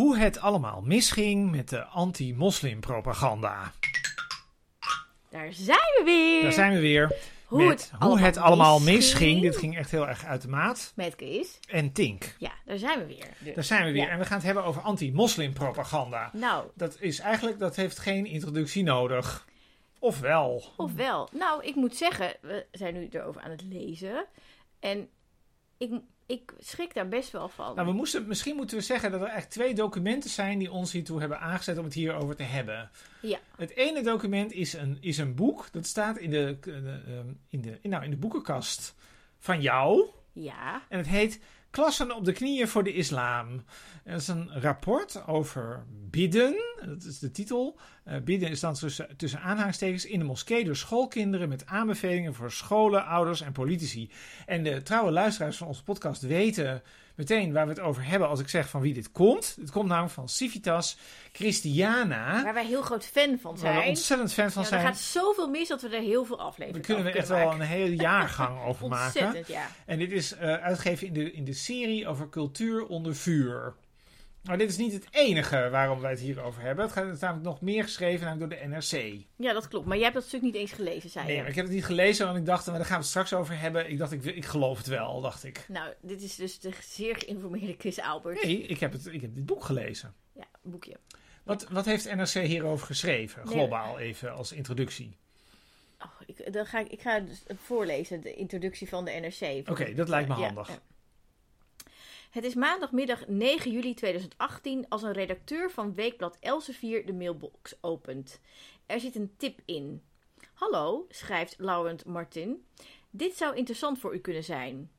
Hoe het allemaal misging met de anti-moslimpropaganda. Daar zijn we weer. Daar zijn we weer. Hoe met het hoe allemaal het allemaal misging. Dit ging echt heel erg uit de maat. Met Kees. En Tink. Ja, daar zijn we weer. Dus. Daar zijn we weer. Ja. En we gaan het hebben over anti-moslimpropaganda. Nou, Dat is eigenlijk, dat heeft geen introductie nodig. Of wel? ofwel. Nou, ik moet zeggen, we zijn nu erover aan het lezen. En ik, ik schrik daar best wel van. Nou, we moesten, misschien moeten we zeggen dat er echt twee documenten zijn die ons hiertoe hebben aangezet om het hierover te hebben. Ja. Het ene document is een, is een boek. Dat staat in de, eh, ehm, in, de, nou, in de boekenkast van jou. Ja. En het heet Klassen op de knieën voor de islam. Dat is een rapport over bidden. Dat is de titel. Eh, bidden is dan tussen, tussen aanhalingstekens in de moskee door schoolkinderen met aanbevelingen voor scholen, ouders en politici. En de trouwe luisteraars van onze podcast weten meteen waar we het over hebben als ik zeg van wie dit komt. Het komt namelijk van Civitas Christiana. Waar wij heel groot fan van Waar we zijn. ontzettend fan van Ja, er zijn. gaat zoveel mis dat we er heel veel Daar afleveringen kunnen we echt wel een hele jaargang over maken. Ontzettend, ja. En dit is eh, uitgegeven in de, in de serie over cultuur onder vuur. Maar dit is niet het enige waarom wij het hier over hebben. Het gaat namelijk nog meer geschreven door de NRC. Ja, dat klopt. Maar jij hebt dat stuk niet eens gelezen, zei Nee, je. maar ik heb het niet gelezen, want ik dacht, maar daar gaan we het straks over hebben. Ik dacht, ik, ik geloof het wel, dacht ik. Nou, dit is dus de zeer geïnformeerde Chris Albert. Nee, ik heb, het, ik heb dit boek gelezen. Ja, boekje. Wat, wat heeft NRC hierover geschreven? Nee. Globaal even als introductie. Oh, ik, dan ga ik, ik ga dus voorlezen, de introductie van de NRC. Oké, dat lijkt me Ja, handig. ja. Het is maandagmiddag 9 juli 2018 als een redacteur van Weekblad Elsevier de mailbox opent. Er zit een tip in. Hallo, schrijft Laurent Martin. Dit zou interessant voor u kunnen zijn.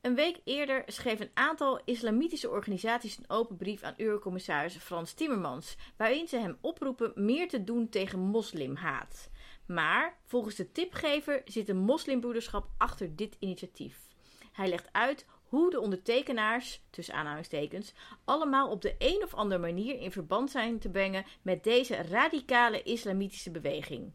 Een week eerder schreef een aantal islamitische organisaties een open brief aan Eurocommissaris Frans Timmermans, waarin ze hem oproepen meer te doen tegen moslimhaat. Maar volgens de tipgever zit een moslimbroederschap achter dit initiatief. Hij legt uit hoe de ondertekenaars, tussen aanhalingstekens, allemaal op de een of andere manier in verband zijn te brengen met deze radicale islamitische beweging.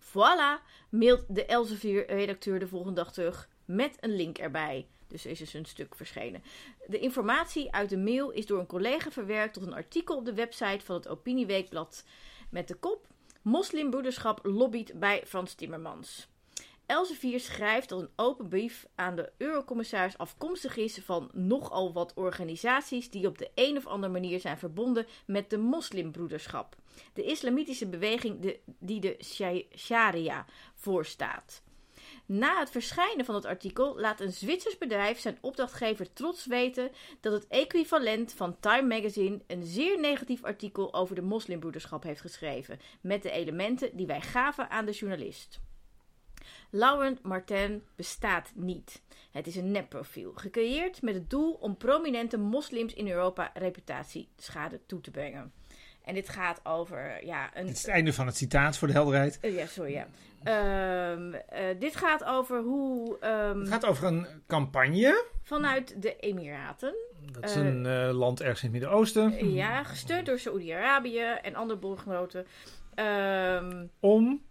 Voilà, mailt de Elsevier-redacteur de volgende dag terug met een link erbij. Dus is dus een stuk verschenen. De informatie uit de mail is door een collega verwerkt tot een artikel op de website van het Opinieweekblad met de kop Moslimbroederschap lobbyt bij Frans Timmermans. Elsevier schrijft dat een open brief aan de eurocommissaris afkomstig is van nogal wat organisaties die op de een of andere manier zijn verbonden met de moslimbroederschap, de islamitische beweging die de Sha- Sharia voorstaat. Na het verschijnen van het artikel laat een Zwitsers bedrijf zijn opdrachtgever trots weten dat het equivalent van Time Magazine een zeer negatief artikel over de moslimbroederschap heeft geschreven, met de elementen die wij gaven aan de journalist. Laurent Martin bestaat niet. Het is een nepprofiel, gecreëerd met het doel om prominente moslims in Europa reputatieschade toe te brengen. En dit gaat over ja, een, Dit is het einde van het citaat voor de helderheid. eh, ja, sorry, ja. Ehm, eh, dit gaat over hoe ehm, Het gaat over een campagne. vanuit de Emiraten, Dat is een eh, land ergens in het Midden-Oosten. ja, gesteund door Saoedi-Arabië en andere bondgenoten, ehm, Om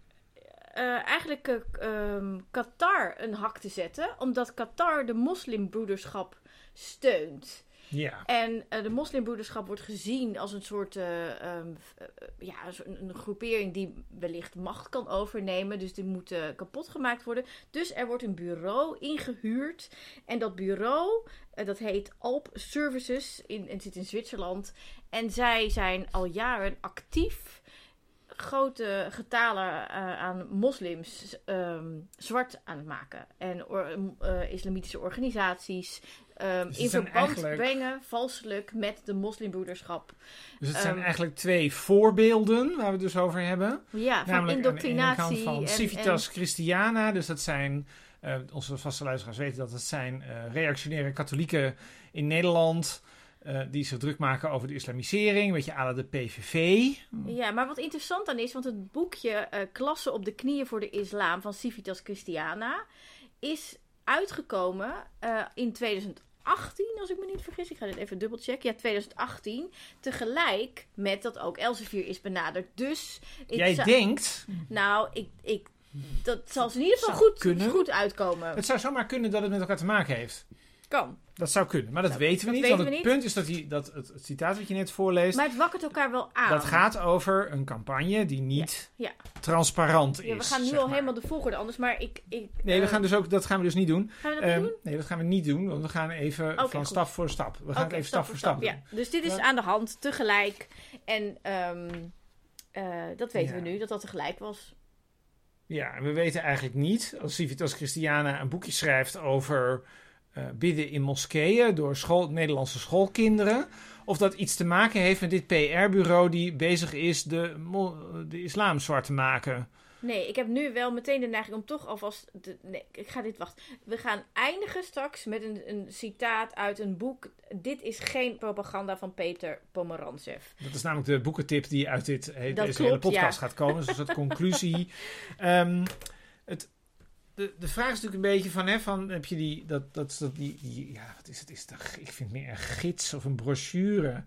eh, eigenlijk eh, ehm, Qatar een hak te zetten, omdat Qatar de moslimbroederschap steunt. Ja. En eh, de moslimbroederschap wordt gezien als een soort eh, ehm, eh, ja, een, een groepering die wellicht macht kan overnemen. Dus die moet eh, kapot gemaakt worden. Dus er wordt een bureau ingehuurd. En dat bureau, dat heet Alp Services in, en zit in Zwitserland. En zij zijn al jaren actief grote getalen eh, aan moslims ehm, zwart aan het maken. En or- eh, islamitische organisaties ehm, Dus in verband eigenlijk- brengen, valselijk, met de moslimbroederschap. Dus het zijn Ehm, eigenlijk twee voorbeelden waar we het dus over hebben. Ja, van Namelijk aan de indoctrinatie. van en- Civitas Christiana. Dus dat zijn, eh, onze vaste luisteraars weten dat het zijn reactionaire katholieken in Nederland... eh, die zich druk maken over de islamisering. Een beetje la de PVV. ja, maar wat interessant aan is, want het boekje eh, Klassen op de knieën voor de islam van Civitas Christiana is uitgekomen eh, in 2018, als ik me niet vergis. Ik ga dit even dubbelchecken. Ja, 2018. Tegelijk met dat ook Elsevier is benaderd. Dus Jij zou- denkt, Nou, ik, ik, dat zal ze in ieder geval goed, kunnen. goed uitkomen. het zou zomaar kunnen dat het met elkaar te maken heeft. Kan. Dat zou kunnen, maar dat Dat- weten we dat niet. weten want we het niet. punt is dat, die, dat het, het citaat wat je net voorleest, Maar het wakkert elkaar wel aan. dat gaat over een campagne die niet Ja. transparant is. Ja, we gaan nu al maar. helemaal de volgorde anders, maar ik... ik Nee, we eh, gaan dus ook, dat gaan we dus niet doen. gaan we dat Ehm, doen? nee, dat gaan we niet doen, want we gaan even van goed. stap voor stap. We gaan het even stap, voor stap, Ja, doen. dus dit is Ja. aan de hand, tegelijk. En ehm, eh, dat weten Ja. we nu, dat dat tegelijk was. Ja, en we weten eigenlijk niet, als Civitas Christiana een boekje schrijft over eh, bidden in moskeeën door school, Nederlandse schoolkinderen, of dat iets te maken heeft met dit PR-bureau die bezig is de, de islam zwart te maken. Nee, ik heb nu wel meteen de neiging om toch alvast... De, nee, ik ga dit wachten. We gaan eindigen straks met een, een citaat uit een boek. Dit is geen propaganda van Peter Pomerantsev. Dat is namelijk de boekentip die uit dit, Dat deze hele podcast ja. gaat komen. Dus een soort conclusie. Ehm, het, de, de vraag is natuurlijk een beetje van, hè, van heb je die, dat, dat, dat die, die- ja, wat is het? Is ik vind het meer een gids of een brochure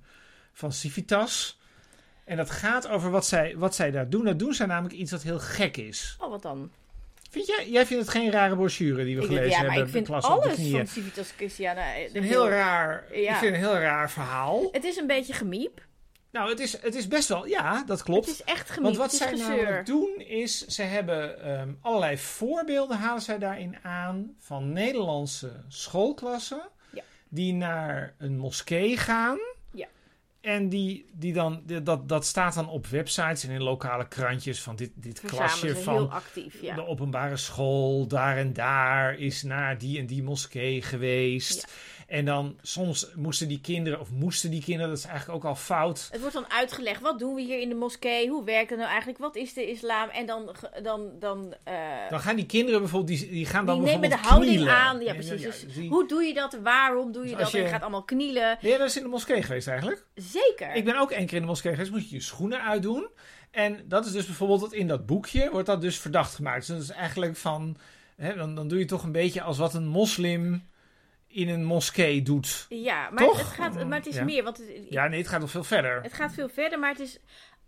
van Civitas. En dat gaat over wat zij, wat zij daar doen. Dat doen zij namelijk iets wat heel gek is. Oh, wat dan? Vind jij, jij vindt het geen rare brochure die we Ik, gelezen ja, hebben? ik vind de de alles van Civitas Christiana... eh, een heel raar, Ja. Ik vind het een heel raar verhaal. Het is een beetje gemiep. Nou, het is, het is best wel, ja, dat klopt. Het is echt gemiep. Want wat zij namelijk doen is, ze hebben ehm, allerlei voorbeelden halen zij daarin aan van Nederlandse schoolklassen Ja. die naar een moskee gaan. Ja. En die, die dan, die- dat, dat staat dan op websites en in lokale krantjes van dit, dit klasje van heel actief, ja. de openbare school daar en daar is naar die en die moskee geweest. En dan soms moesten die kinderen, of moesten die kinderen, dat is eigenlijk ook al fout. Het wordt dan uitgelegd, wat doen we hier in de moskee? Hoe werkt het nou eigenlijk? Wat is de islam? En dan... dan, dan eh, Dan gaan die kinderen bijvoorbeeld, die, die gaan dan die nemen de houding knielen. aan. Ja, precies. ja, Dus die- hoe doe je dat? Waarom doe je Dus dat? als En je je- gaat allemaal knielen. Ben jij wel eens in de moskee geweest eigenlijk? Zeker. Ik ben ook één keer in de moskee geweest, moet je je schoenen uitdoen. En dat is dus bijvoorbeeld, dat in dat boekje wordt dat dus verdacht gemaakt. Dus dat is eigenlijk van, hè, dan, dan doe je toch een beetje als wat een moslim in een moskee doet. Ja, maar Toch? het, gaat, maar het is Ja. meer. Want het, Ja, nee, het gaat nog veel verder. het gaat veel verder, maar het is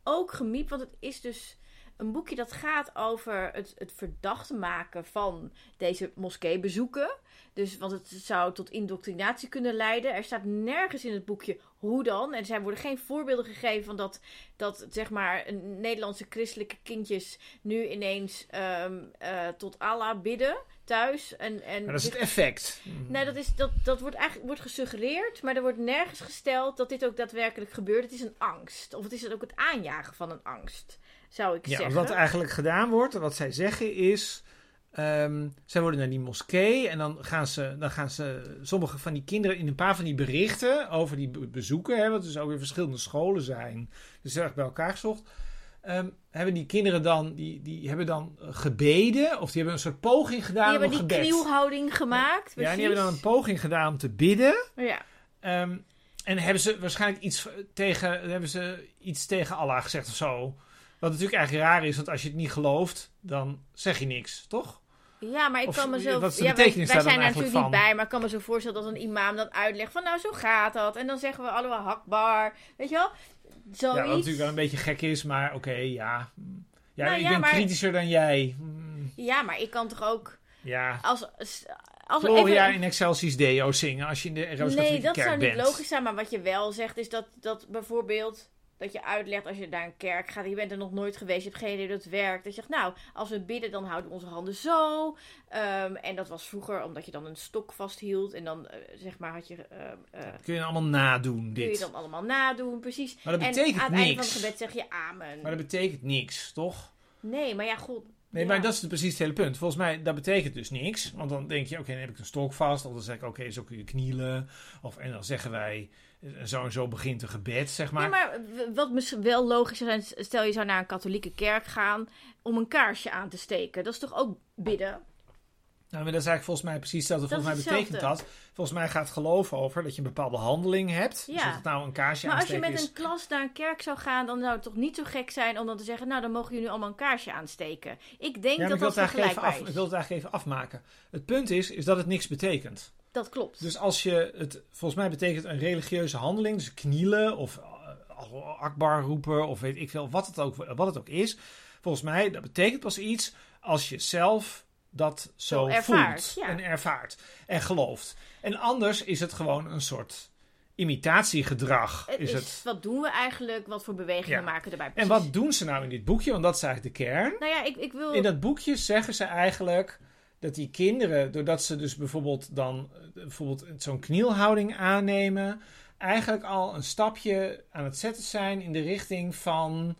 ook gemiep. Want het is dus een boekje dat gaat over het, het verdacht maken van deze moskeebezoeken. Dus, want het zou tot indoctrinatie kunnen leiden. Er staat nergens in het boekje hoe dan. En er worden geen voorbeelden gegeven van dat, dat zeg maar, Nederlandse christelijke kindjes nu ineens ehm, eh, tot Allah bidden thuis. En, en Maar dat is het effect. Nee, dat, is, dat, dat wordt eigenlijk wordt gesuggereerd, maar er wordt nergens gesteld dat dit ook daadwerkelijk gebeurt. Het is een angst. Of het is ook het aanjagen van een angst, zou ik Ja, zeggen. wat eigenlijk gedaan wordt, wat zij zeggen is... ehm, zij worden naar die moskee en dan gaan, ze, dan gaan ze sommige van die kinderen in een paar van die berichten over die be- bezoeken, hè, wat dus ook weer verschillende scholen zijn, dus erg bij elkaar gezocht. ehm, hebben die kinderen dan, die, die hebben dan gebeden, of die hebben een soort poging gedaan die om hebben een die gebed. knielhouding gemaakt. Ja, en die hebben dan een poging gedaan om te bidden. Ja. Ehm, en hebben ze waarschijnlijk iets tegen, hebben ze iets tegen Allah gezegd of zo. Wat natuurlijk eigenlijk raar is, want als je het niet gelooft, dan zeg je niks, toch? Ja, maar ik Of kan me zo... wat is de ja, wij, zijn er natuurlijk niet bij, maar ik kan me zo voorstellen dat een imam dan uitlegt van nou, zo gaat dat. En dan zeggen we allemaal hakbar. Weet je wel? Ja, Zoiets. wat natuurlijk wel een beetje gek is, maar oké, ja. Ja, Nou ik ja, ben maar- kritischer dan jij. Ja, maar ik kan toch ook... Ja. Als, als Gloria even- in Excelsis Deo zingen als je in de Nee, Rooms-Katholieke dat Kerk zou niet bent. logisch zijn. Maar wat je wel zegt is dat, dat bijvoorbeeld... Dat je uitlegt als je naar een kerk gaat. Je bent er nog nooit geweest. Je hebt geen idee hoe het werkt. Dat je zegt, nou, als we bidden, dan houden we onze handen zo. Ehm, en dat was vroeger omdat je dan een stok vasthield. En dan, eh, zeg maar, had je... ehm, eh, Kun je allemaal nadoen, kun je dit. dan allemaal nadoen, precies. Maar dat en betekent aan het einde van het gebed zeg je amen. Maar dat betekent niks, toch? Nee, maar ja, goed. Nee, ja. maar dat is precies het hele punt. Volgens mij, dat betekent dus niks. Want dan denk je, oké, dan heb ik een stok vast. Of dan zeg ik, oké, zo kun je knielen. Of, en dan zeggen wij, eh, zo en zo begint een gebed, zeg maar. Ja, maar wat misschien wel logisch zou zijn, stel je zou naar een katholieke kerk gaan om een kaarsje aan te steken. Dat is toch ook bidden? Nou, maar dat is eigenlijk volgens mij precies hetzelfde. Dat Volgens is mij betekent dat. Volgens mij gaat geloof over dat je een bepaalde handeling hebt. Dus Ja. het nou een kaarsje Maar als je aansteken met is. een klas naar een kerk zou gaan, dan zou het toch niet zo gek zijn om dan te zeggen, nou dan mogen jullie allemaal een kaarsje aansteken. Ik denk Ja, maar dat ik dat vergelijkbaar af, ik is. wil het eigenlijk even afmaken. Het punt is, is dat het niks betekent. Dat klopt. Dus als je het, volgens mij betekent een religieuze handeling, dus knielen of uh, akbar roepen of weet ik veel, wat het, ook, wat het ook is. Volgens mij, dat betekent pas iets als je zelf dat zo, Zo ervaart, voelt ja. en ervaart en gelooft. En anders is het gewoon een soort imitatiegedrag. Het is het. wat doen we eigenlijk? Wat voor bewegingen Ja. maken we erbij? En Precies. wat doen ze nou in dit boekje? Want dat is eigenlijk de kern. Nou ja, ik, ik wil... In dat boekje zeggen ze eigenlijk dat die kinderen, doordat ze dus bijvoorbeeld dan eh, bijvoorbeeld zo'n knielhouding aannemen, eigenlijk al een stapje aan het zetten zijn in de richting van,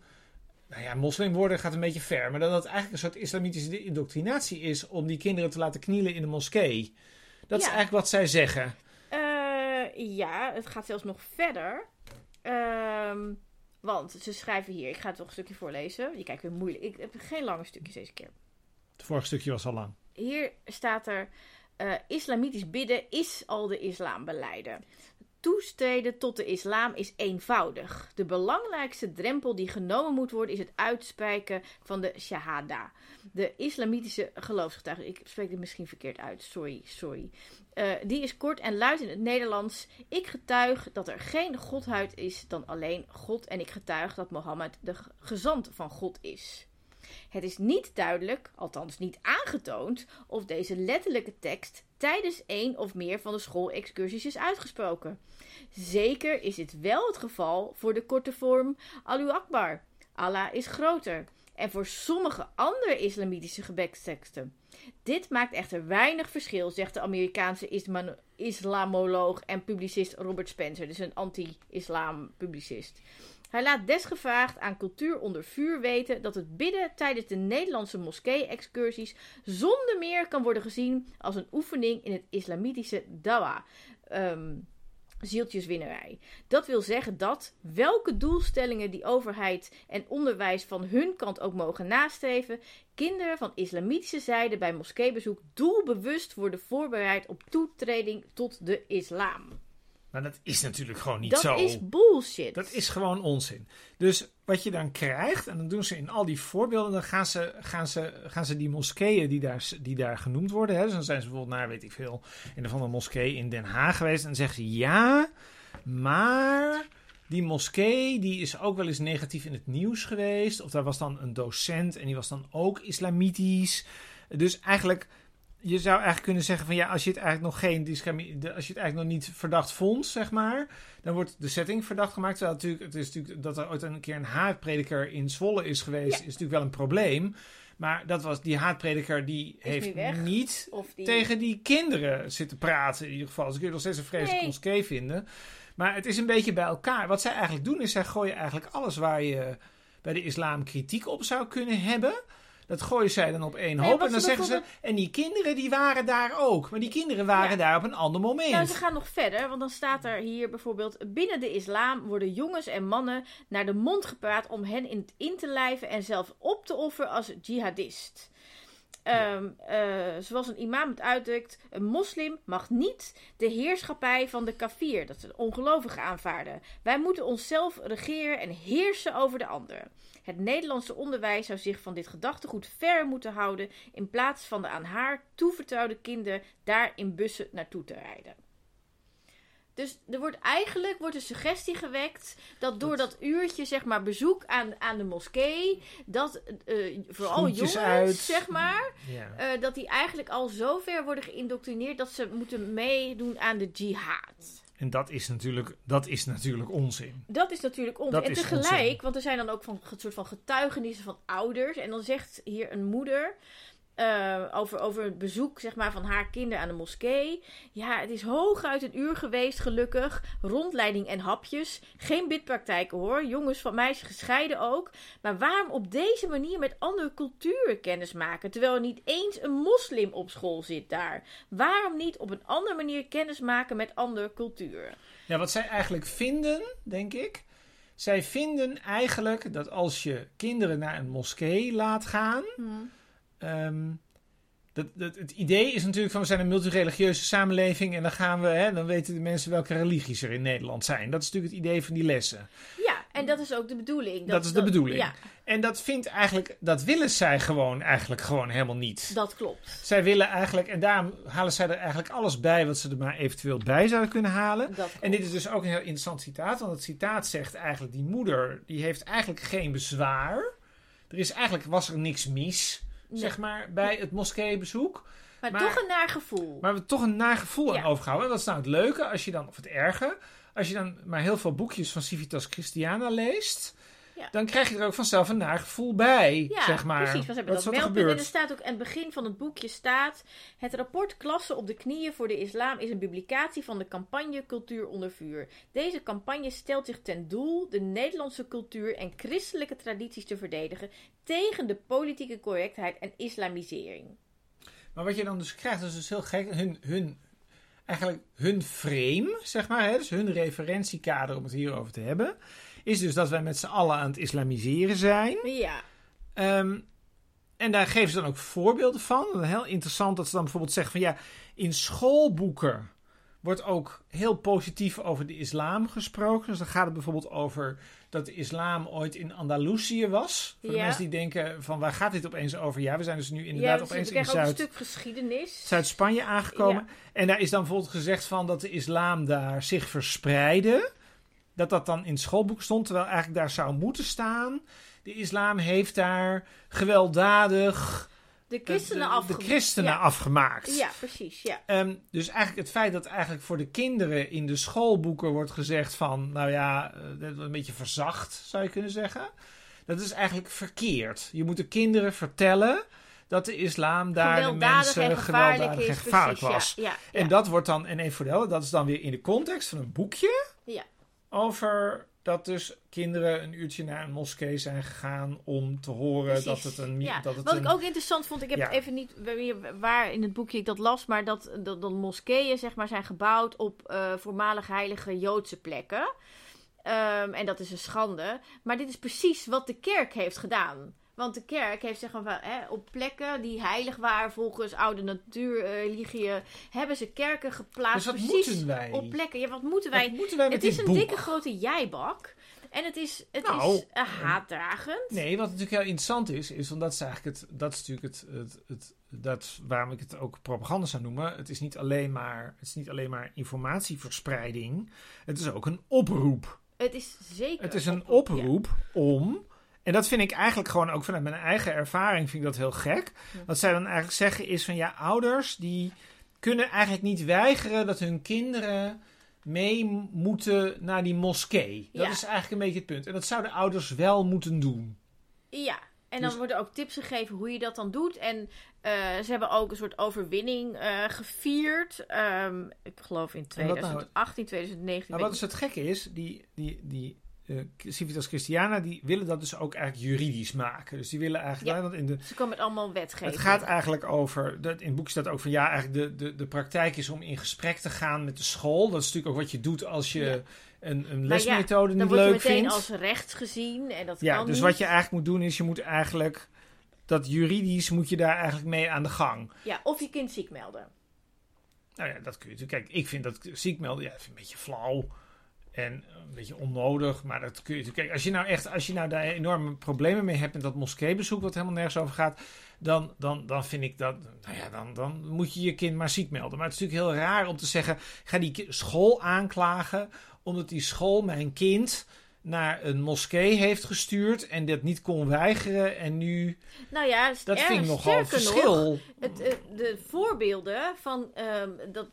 nou ja, moslim worden gaat een beetje ver, maar dat het eigenlijk een soort islamitische indoctrinatie is om die kinderen te laten knielen in de moskee. Dat is eigenlijk wat zij zeggen. Eh, ja, het gaat zelfs nog verder. Ehm, want ze schrijven hier, ik ga het toch een stukje voorlezen. Je kijkt weer moeilijk. Ik heb geen lange stukjes deze keer. Het vorige stukje was al lang. Hier staat er: eh, Islamitisch bidden is al de islam beleiden. Toestreden tot de islam is eenvoudig. De belangrijkste drempel die genomen moet worden is het uitspreken van de shahada. De islamitische geloofsgetuige. Ik spreek dit misschien verkeerd uit. Sorry, sorry. Eh, die is kort en luidt in het Nederlands. Ik getuig dat er geen godheid is dan alleen God. En ik getuig dat Mohammed de ge- gezant van God is. Het is niet duidelijk, althans niet aangetoond, of deze letterlijke tekst tijdens één of meer van de schoolexcursies is uitgesproken. Zeker is dit wel het geval voor de korte vorm Allahu Akbar. Allah is groter. En voor sommige andere islamitische gebedsteksten. Dit maakt echter weinig verschil, zegt de Amerikaanse islamoloog en publicist Robert Spencer, dus een anti-islam publicist. Hij laat desgevraagd aan cultuur onder vuur weten dat het bidden tijdens de Nederlandse moskee-excursies zonder meer kan worden gezien als een oefening in het islamitische dawa. ehm, zieltjeswinnerij. Dat wil zeggen dat welke doelstellingen die overheid en onderwijs van hun kant ook mogen nastreven, kinderen van islamitische zijde bij moskeebezoek doelbewust worden voorbereid op toetreding tot de islam. Maar dat is natuurlijk gewoon niet dat zo. is bullshit. Dat is gewoon onzin. Dus wat je dan krijgt, en dan doen ze in al die voorbeelden, dan gaan ze, gaan ze, gaan ze die moskeeën die daar, die daar genoemd worden. Hè, dus dan zijn ze bijvoorbeeld naar, weet ik veel, in van een moskee in Den Haag geweest. En dan zeggen ze ja, maar die moskee die is ook wel eens negatief in het nieuws geweest. Of daar was dan een docent en die was dan ook islamitisch. Dus eigenlijk je zou eigenlijk kunnen zeggen van ja, als je het eigenlijk nog geen als je het eigenlijk nog niet verdacht vond, zeg maar, dan wordt de setting verdacht gemaakt. Terwijl natuurlijk, het is natuurlijk dat er ooit een keer een haatprediker in Zwolle is geweest, Ja. is natuurlijk wel een probleem. Maar dat was die haatprediker die Is heeft niet die... tegen die kinderen zitten praten in ieder geval. Dus kun je nog steeds een vreselijk Nee. vinden. Maar het is een beetje bij elkaar. Wat zij eigenlijk doen is zij gooien eigenlijk alles waar je bij de islam kritiek op zou kunnen hebben. Dat gooien zij dan op één hoop. En dan ze zeggen ze, en die kinderen die waren daar ook. Maar die kinderen waren Ja. daar op een ander moment. Nou, ze gaan nog verder, want dan staat er hier bijvoorbeeld: binnen de islam worden jongens en mannen naar de mond gepraat om hen in, in te lijven en zelf op te offeren als jihadist. Ehm, eh, zoals een imam het uitdrukt, een moslim mag niet de heerschappij van de kafir, dat is de ongelovige, aanvaarden. Wij moeten onszelf regeren en heersen over de ander. Het Nederlandse onderwijs zou zich van dit gedachtegoed ver moeten houden, in plaats van de aan haar toevertrouwde kinderen daar in bussen naartoe te rijden. Dus er wordt eigenlijk wordt de suggestie gewekt dat door dat uurtje zeg maar bezoek aan, aan de moskee, dat eh, vooral Schoentjes jongens uit. zeg maar, Ja. eh, dat die eigenlijk al zo ver worden geïndoctrineerd dat ze moeten meedoen aan de jihad. En dat is, natuurlijk, dat is natuurlijk onzin. Dat is natuurlijk onzin. Dat En tegelijk, onzin. want er zijn dan ook van, een soort van getuigenissen van ouders. En dan zegt hier een moeder eh, over, over het bezoek zeg maar, van haar kinderen aan de moskee. Ja, het is hooguit een uur geweest, gelukkig. Rondleiding en hapjes. Geen bidpraktijken hoor. Jongens van meisjes gescheiden ook. Maar waarom op deze manier met andere culturen kennis maken? Terwijl er niet eens een moslim op school zit daar. Waarom niet op een andere manier kennis maken met andere culturen? Ja, wat zij eigenlijk vinden, denk ik. Zij vinden eigenlijk dat als je kinderen naar een moskee laat gaan. Ehm, dat, dat, het idee is natuurlijk van we zijn een multireligieuze samenleving. En dan gaan we, hè, dan weten de mensen welke religies er in Nederland zijn. Dat is natuurlijk het idee van die lessen. Ja, en dat is ook de bedoeling. Dat is de bedoeling. Ja, En dat vindt eigenlijk, dat willen zij gewoon eigenlijk gewoon helemaal niet. dat klopt. Zij willen eigenlijk, en daarom halen zij er eigenlijk alles bij wat ze er maar eventueel bij zouden kunnen halen. En dit is dus ook een heel interessant citaat, want het citaat zegt eigenlijk, die moeder, die heeft eigenlijk geen bezwaar. Er is eigenlijk, was er niks mis zeg maar, bij het moskeebezoek. Maar, Maar- toch een naar gevoel. Maar we toch een naar gevoel Ja. aan overgehouden. En dat is nou het leuke, als je dan, of het erge, als je dan maar heel veel boekjes van Civitas Christiana leest, Ja. dan krijg je er ook vanzelf een gevoel bij, Ja, zeg maar. precies. Want ze hebben Wat dat wat meldpunt. En er staat ook aan het begin van het boekje staat... Het rapport Klassen op de knieën voor de islam is een publicatie van de campagne Cultuur onder vuur. Deze campagne stelt zich ten doel de Nederlandse cultuur en christelijke tradities te verdedigen tegen de politieke correctheid en islamisering. Maar wat je dan dus krijgt, dat is dus heel gek. Hun, hun, eigenlijk hun frame, zeg maar, hè, dus hun referentiekader om het hierover te hebben, is dus dat wij met z'n allen aan het islamiseren zijn. Ja, Ehm, en daar geven ze dan ook voorbeelden van. Heel interessant dat ze dan bijvoorbeeld zeggen van ja, in schoolboeken wordt ook heel positief over de islam gesproken. Dus dan gaat het bijvoorbeeld over dat de islam ooit in Andalusië was. Voor de Ja. mensen die denken van waar gaat dit opeens over? Ja, we zijn dus nu ja inderdaad opeens in ook een Zuid, stuk geschiedenis. Zuid-Spanje aangekomen. En daar is dan bijvoorbeeld gezegd van dat de islam daar zich verspreidde. Dat dat dan in het schoolboek stond, terwijl eigenlijk daar zou moeten staan. De islam heeft daar gewelddadig de christenen de- de christenen ja. afgemaakt. Ja, precies. Ja. Ehm, dus eigenlijk het feit dat eigenlijk voor de kinderen in de schoolboeken wordt gezegd van, nou ja, eh, dat een beetje verzacht, zou je kunnen zeggen. Dat is eigenlijk verkeerd. Je moet de kinderen vertellen dat de islam daar de mensen en gevaarlijk gewelddadig en gevaarlijk precies, was. Ja, ja, En dat wordt dan, en even voor de dat is dan weer in de context van een boekje. Ja. Over dat dus kinderen een uurtje naar een moskee zijn gegaan om te horen dat het een... Ja. Dat het Wat een ik ook interessant vond, ik heb Ja. even niet waar in het boekje ik dat las, maar dat, dat, dat moskeeën zeg maar, zijn gebouwd op eh, voormalig heilige Joodse plekken. Ehm, en dat is een schande. Maar dit is precies wat de kerk heeft gedaan. Want de kerk heeft zeg maar, van, hè, op plekken die heilig waren volgens oude natuurreligie, hebben ze kerken geplaatst. Dus precies moeten wij? op plekken. Ja, wat moeten wij? Wat moeten wij met Het is een boek? dikke grote jijbak. En het is, het Nou, is eh, haatdragend. Nee, wat natuurlijk heel interessant is, is want dat is eigenlijk het, dat is natuurlijk het, het, het dat waarom ik het ook propaganda zou noemen. Het is niet alleen maar, het is niet alleen maar informatieverspreiding. Het is ook een oproep. Het is zeker. Het is een oproep om. En dat vind ik eigenlijk gewoon ook vanuit mijn eigen ervaring vind ik dat heel gek. Wat zij dan eigenlijk zeggen is van ja, ouders die kunnen eigenlijk niet weigeren dat hun kinderen mee moeten naar die moskee. Dat Ja. is eigenlijk een beetje het punt. En dat zouden ouders wel moeten doen. Ja, en dan Dus- worden ook tips gegeven hoe je dat dan doet. En eh, ze hebben ook een soort overwinning eh, gevierd. Ehm, ik geloof in En wat nou? 2018, 2019. Maar weet wat is het gekke is, die, die, die eh, Civitas Christiana, die willen dat dus ook eigenlijk juridisch maken. Dus die willen eigenlijk, Ja. want in de, Ze komen met allemaal wetgeving. het gaat eigenlijk over, dat, in het boek staat ook van ja, eigenlijk de, de, de praktijk is om in gesprek te gaan met de school. Dat is natuurlijk ook wat je doet als je Ja. een, een ja, lesmethode Dan niet word je leuk meteen vindt. als rechts gezien. En dat ja, kan dus niet. wat je eigenlijk moet doen is, je moet eigenlijk, dat juridisch moet je daar eigenlijk mee aan de gang. Ja, of je kind ziek melden. Nou ja, dat kun je natuurlijk. Kijk, ik vind dat ziek melden, ja, dat vind ik een beetje flauw. En een beetje onnodig. Maar dat kun je natuurlijk. Kijk, als je nou echt, als je nou daar enorme problemen mee hebt met dat moskeebezoek, wat helemaal nergens over gaat, dan, dan, dan vind ik dat. Nou ja, dan, dan moet je je kind maar ziek melden. Maar het is natuurlijk heel raar om te zeggen: ga die school aanklagen, omdat die school mijn kind naar een moskee heeft gestuurd en dat niet kon weigeren. En nu. Nou ja, Dat erg vind ik nogal nog, verschil. Het, eh, de voorbeelden van ehm, dat,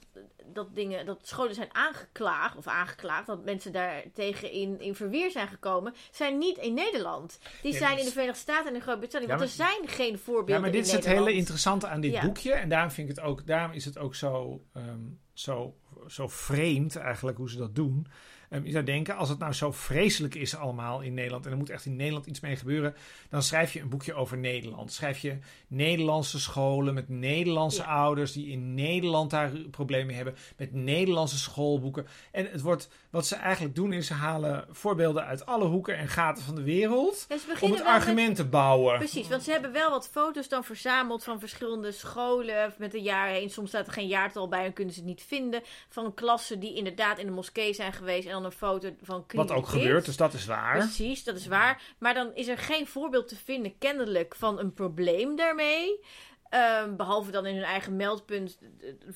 dat, dingen, dat scholen zijn aangeklaagd, of aangeklaagd, dat mensen daar tegen in, in verweer zijn gekomen, zijn niet in Nederland. Die zijn in de Verenigde Staten en in Groot-Brittannië. Ja, want er zijn geen voorbeelden Ja, maar dit in is het hele interessante aan dit Ja. boekje. En daarom, vind ik het ook, daarom is het ook zo, ehm, zo, zo vreemd eigenlijk hoe ze dat doen. Ehm, je zou denken, als het nou zo vreselijk is allemaal in Nederland... en er moet echt in Nederland iets mee gebeuren... dan schrijf je een boekje over Nederland. Schrijf je Nederlandse scholen met Nederlandse Ja. ouders... die in Nederland daar problemen mee hebben... met Nederlandse schoolboeken. En het wordt, wat ze eigenlijk doen is... ze halen voorbeelden uit alle hoeken en gaten van de wereld... Ja, om het wel met- argument te bouwen. Precies, want ze hebben wel wat foto's dan verzameld van verschillende scholen met een jaar heen. Soms staat er geen jaartal bij en kunnen ze het niet vinden. Van klassen die inderdaad in de moskee zijn geweest en dan een foto van Wat ook gebeurt, dus dat is waar. Precies, dat is waar. Maar dan is er geen voorbeeld te vinden, kennelijk, van een probleem daarmee. Ehm, behalve dan in hun eigen meldpunt,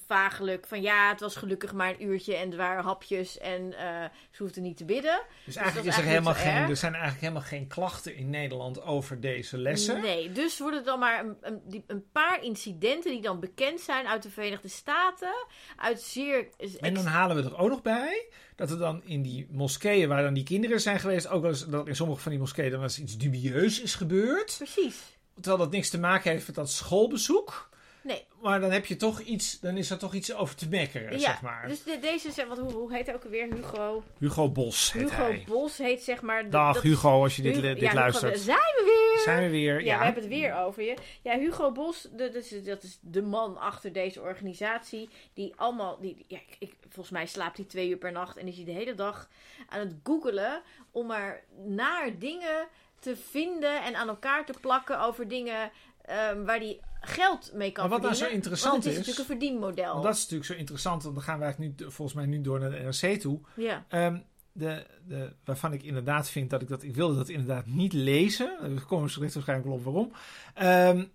vagelijk van ja, het was gelukkig maar een uurtje en er waren hapjes en eh, ze hoefden niet te bidden. Dus dat eigenlijk is er, helemaal geen, erg. er zijn eigenlijk helemaal geen klachten in Nederland over deze lessen. Nee, dus worden dan maar een, een, paar incidenten die dan bekend zijn uit de Verenigde Staten, uit zeer... En dan halen we er ook nog bij dat er dan in die moskeeën waar dan die kinderen zijn geweest, ook wel eens dat in sommige van die moskeeën dan wel eens iets dubieus is gebeurd. Precies. Terwijl dat niks te maken heeft met dat schoolbezoek. Nee. Maar dan heb je toch iets, dan is er toch iets over te mekkeren, Ja, zeg maar. dus de- deze, zeg- wat, hoe, hoe heet hij ook alweer? Hugo, Hugo Bos heet Hugo hij. Bos heet zeg maar... de- Dag dat- Hugo, als je dit, Hugo- dit ja, luistert. zijn we weer! Zijn we weer? Ja, Ja, we hebben het weer over je. Ja, Hugo Bos, de- dat is, dat is de man achter deze organisatie. Die allemaal, die, ja, ik- volgens mij slaapt hij twee uur per nacht en is hij de hele dag aan het googelen om maar naar dingen te vinden en aan elkaar te plakken over dingen ehm, waar hij geld mee kan Maar wat nou verdienen. zo interessant Want het is, is- natuurlijk een verdienmodel. Want dat is natuurlijk zo interessant, want dan gaan we eigenlijk nu, volgens mij nu door naar de NRC toe. Ja. Ehm, de, de, waarvan ik inderdaad vind dat ik dat... Ik wilde dat inderdaad niet lezen. Daar komen we zo direct waarschijnlijk wel op waarom. Ehm,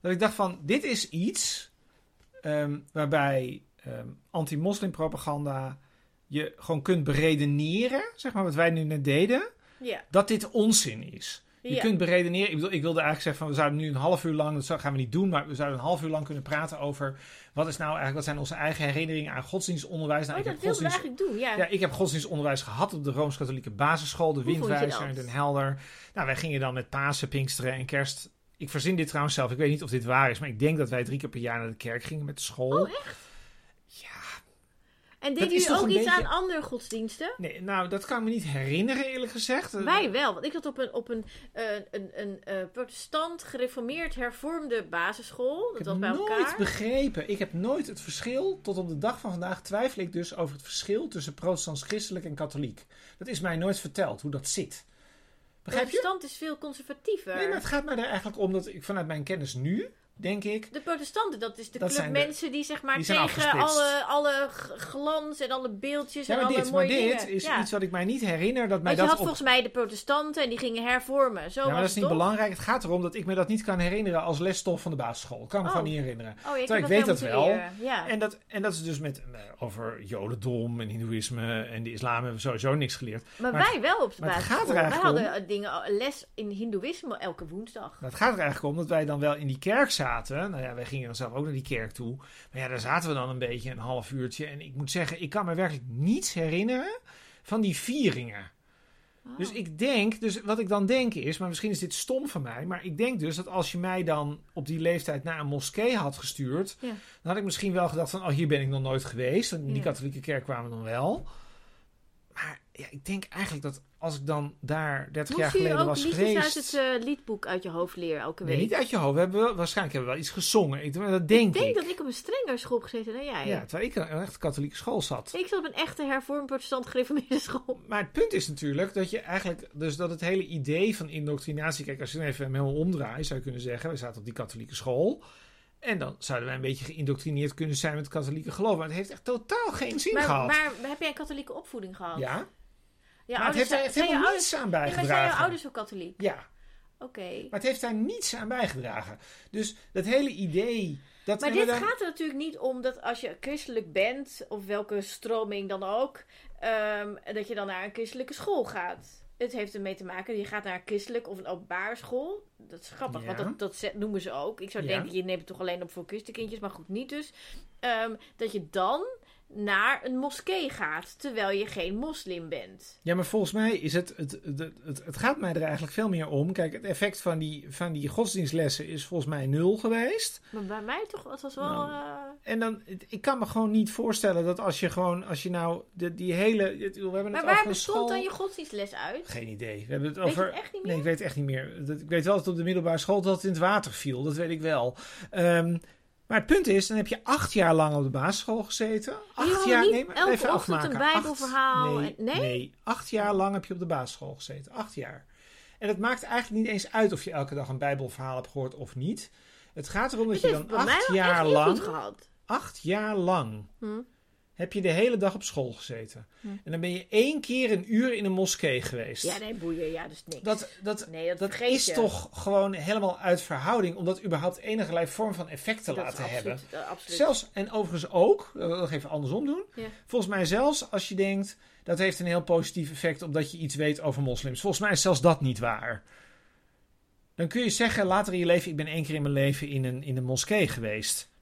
dat ik dacht van, dit is iets waarbij ehm, anti-moslimpropaganda je gewoon kunt beredeneren, zeg maar wat wij nu net deden, Dat dit onzin is. Je kunt beredeneren. Ik, bedoel, ik wilde eigenlijk zeggen van we zouden nu een half uur lang, dat gaan we niet doen, maar we zouden een half uur lang kunnen praten over wat is nou eigenlijk, wat zijn onze eigen herinneringen aan godsdienstonderwijs. Nou, Oh, ik dat heb wilden we godsdienst, eigenlijk doen, ja. ja, ik heb godsdienstonderwijs gehad op de Rooms-Katholieke basisschool, de Windwijzer en Den Helder. Nou, wij gingen dan met Pasen, Pinksteren en Kerst. Ik verzin dit trouwens zelf. Ik weet niet of dit waar is, maar ik denk dat wij drie keer per jaar naar de kerk gingen met de school. Oh, echt? En deden jullie toch ook een iets beetje- aan andere godsdiensten? nee, nou, dat kan ik me niet herinneren eerlijk gezegd. Wij wel, want ik zat op een, op een, eh, een, een eh, protestant, gereformeerd, hervormde basisschool. Ik Dat heb was bij nooit elkaar. begrepen. Ik heb nooit het verschil. Tot op de dag van vandaag twijfel ik dus over het verschil tussen protestants, christelijk en katholiek. Dat is mij nooit verteld hoe dat zit. Begrijp je? protestant is veel conservatiever. Nee, maar het gaat mij er eigenlijk om dat ik vanuit mijn kennis nu, denk ik. De protestanten, dat is de Dat club zijn de- mensen die zeg maar die zijn tegen alle, alle glans en alle beeldjes Ja, en maar alle dit, maar mooie dit dingen. is ja. iets wat ik mij niet herinner dat mij je dat had op... volgens mij de protestanten en die gingen hervormen. Zo Ja, maar dat is niet toch? belangrijk. Het gaat erom dat ik me dat niet kan herinneren als lesstof van de basisschool. Ik kan me Oh. gewoon niet herinneren. Oh, ik, weet dat wel. Ja. En dat, en dat is dus met, eh, over jodendom en hindoeïsme en de islam hebben we sowieso niks geleerd. maar, maar wij wel op de maar basisschool. Wij hadden dingen, les in hindoeïsme elke woensdag. Het gaat er eigenlijk om dat wij dan wel in die kerk zaten. Nou ja, wij gingen dan zelf ook naar die kerk toe. Maar ja, daar zaten we dan een beetje een half uurtje. En ik moet zeggen, ik kan me werkelijk niets herinneren van die vieringen. Oh. Dus ik denk, dus wat ik dan denk is, maar misschien is dit stom van mij, maar ik denk dus dat als je mij dan op die leeftijd naar een moskee had gestuurd, Ja. dan had ik misschien wel gedacht van, oh hier ben ik nog nooit geweest. En in die Ja. katholieke kerk kwamen we dan wel. Ja, ik denk eigenlijk dat als ik dan daar 30 jaar Moest je geleden ook was liedjes geweest... uit het eh, liedboek uit je hoofd leren elke Nee, week? niet uit je hoofd. We hebben wel, waarschijnlijk hebben we wel iets gezongen. Ik, dat denk ik ik. denk dat ik op een strenger school gezeten dan jij. Ja, terwijl ik in een echt katholieke school zat. Ik zat op een echte hervormd protestant gereformeerde school. Maar het punt is natuurlijk dat je eigenlijk... Dus dat het hele idee van indoctrinatie... Kijk, als je het even helemaal omdraait, zou je kunnen zeggen... We zaten op die katholieke school... En dan zouden wij een beetje geïndoctrineerd kunnen zijn met het katholieke geloof. Maar het heeft echt totaal geen zin Maar, gehad. maar heb jij een katholieke opvoeding gehad? ja, Ja, maar het heeft echt zijn je helemaal ouders, niets aan ja, maar zijn jouw bijgedragen. ouders ook katholiek? Ja, Oké. maar het heeft daar niets aan bijgedragen. Dus dat hele idee... Dat Maar dit dan- gaat er natuurlijk niet om dat als je christelijk bent, of welke stroming dan ook, ehm, dat je dan naar een christelijke school gaat. Het heeft ermee te maken, je gaat naar een christelijk of een openbare school. Dat is grappig, Ja. want dat, dat noemen ze ook. Ik zou Ja. denken, je neemt het toch alleen op voor christenkindjes, maar goed, niet dus. Ehm, dat je dan naar een moskee gaat, terwijl je geen moslim bent. Ja, maar volgens mij is het, het, het, het, het gaat mij er eigenlijk veel meer om. Kijk, het effect van die, van die godsdienstlessen is volgens mij nul geweest. Maar bij mij toch, het was wel... Nou, eh, En dan, ik kan me gewoon niet voorstellen dat als je gewoon, als je nou de, die hele, het- we hebben het maar over waar bestond school. dan je godsdienstles uit? Geen idee. We hebben het Weet over. het echt niet meer? Nee, ik weet het echt niet meer. Dat, ik weet wel dat op de middelbare school dat het in het water viel. Dat weet ik wel. Ehm, maar het punt is, dan heb je acht jaar lang op de basisschool gezeten. Acht jaar, nee, maar even afmaken. een Bijbelverhaal Acht- nee, nee? acht jaar lang heb je op de basisschool gezeten. Acht jaar. En het maakt eigenlijk niet eens uit of je elke dag een Bijbelverhaal hebt gehoord of niet. Het gaat erom dat je dan acht jaar lang, acht jaar lang Hm? Heb je de hele dag op school gezeten. Hm. En dan ben je één keer een uur in een moskee geweest. Ja, nee, boeien. Ja, dus niks. Dat, dat, nee, dat, dat is toch gewoon helemaal uit verhouding om dat überhaupt enige vorm van effect te Dat laten absoluut, hebben. dat- absoluut. Zelfs, en overigens ook, eh, dat even andersom doen. Ja. Volgens mij zelfs als je denkt, dat heeft een heel positief effect omdat je iets weet over moslims. Volgens mij is zelfs dat niet waar. Dan kun je zeggen later in je leven, ik ben één keer in mijn leven in een, in een moskee geweest.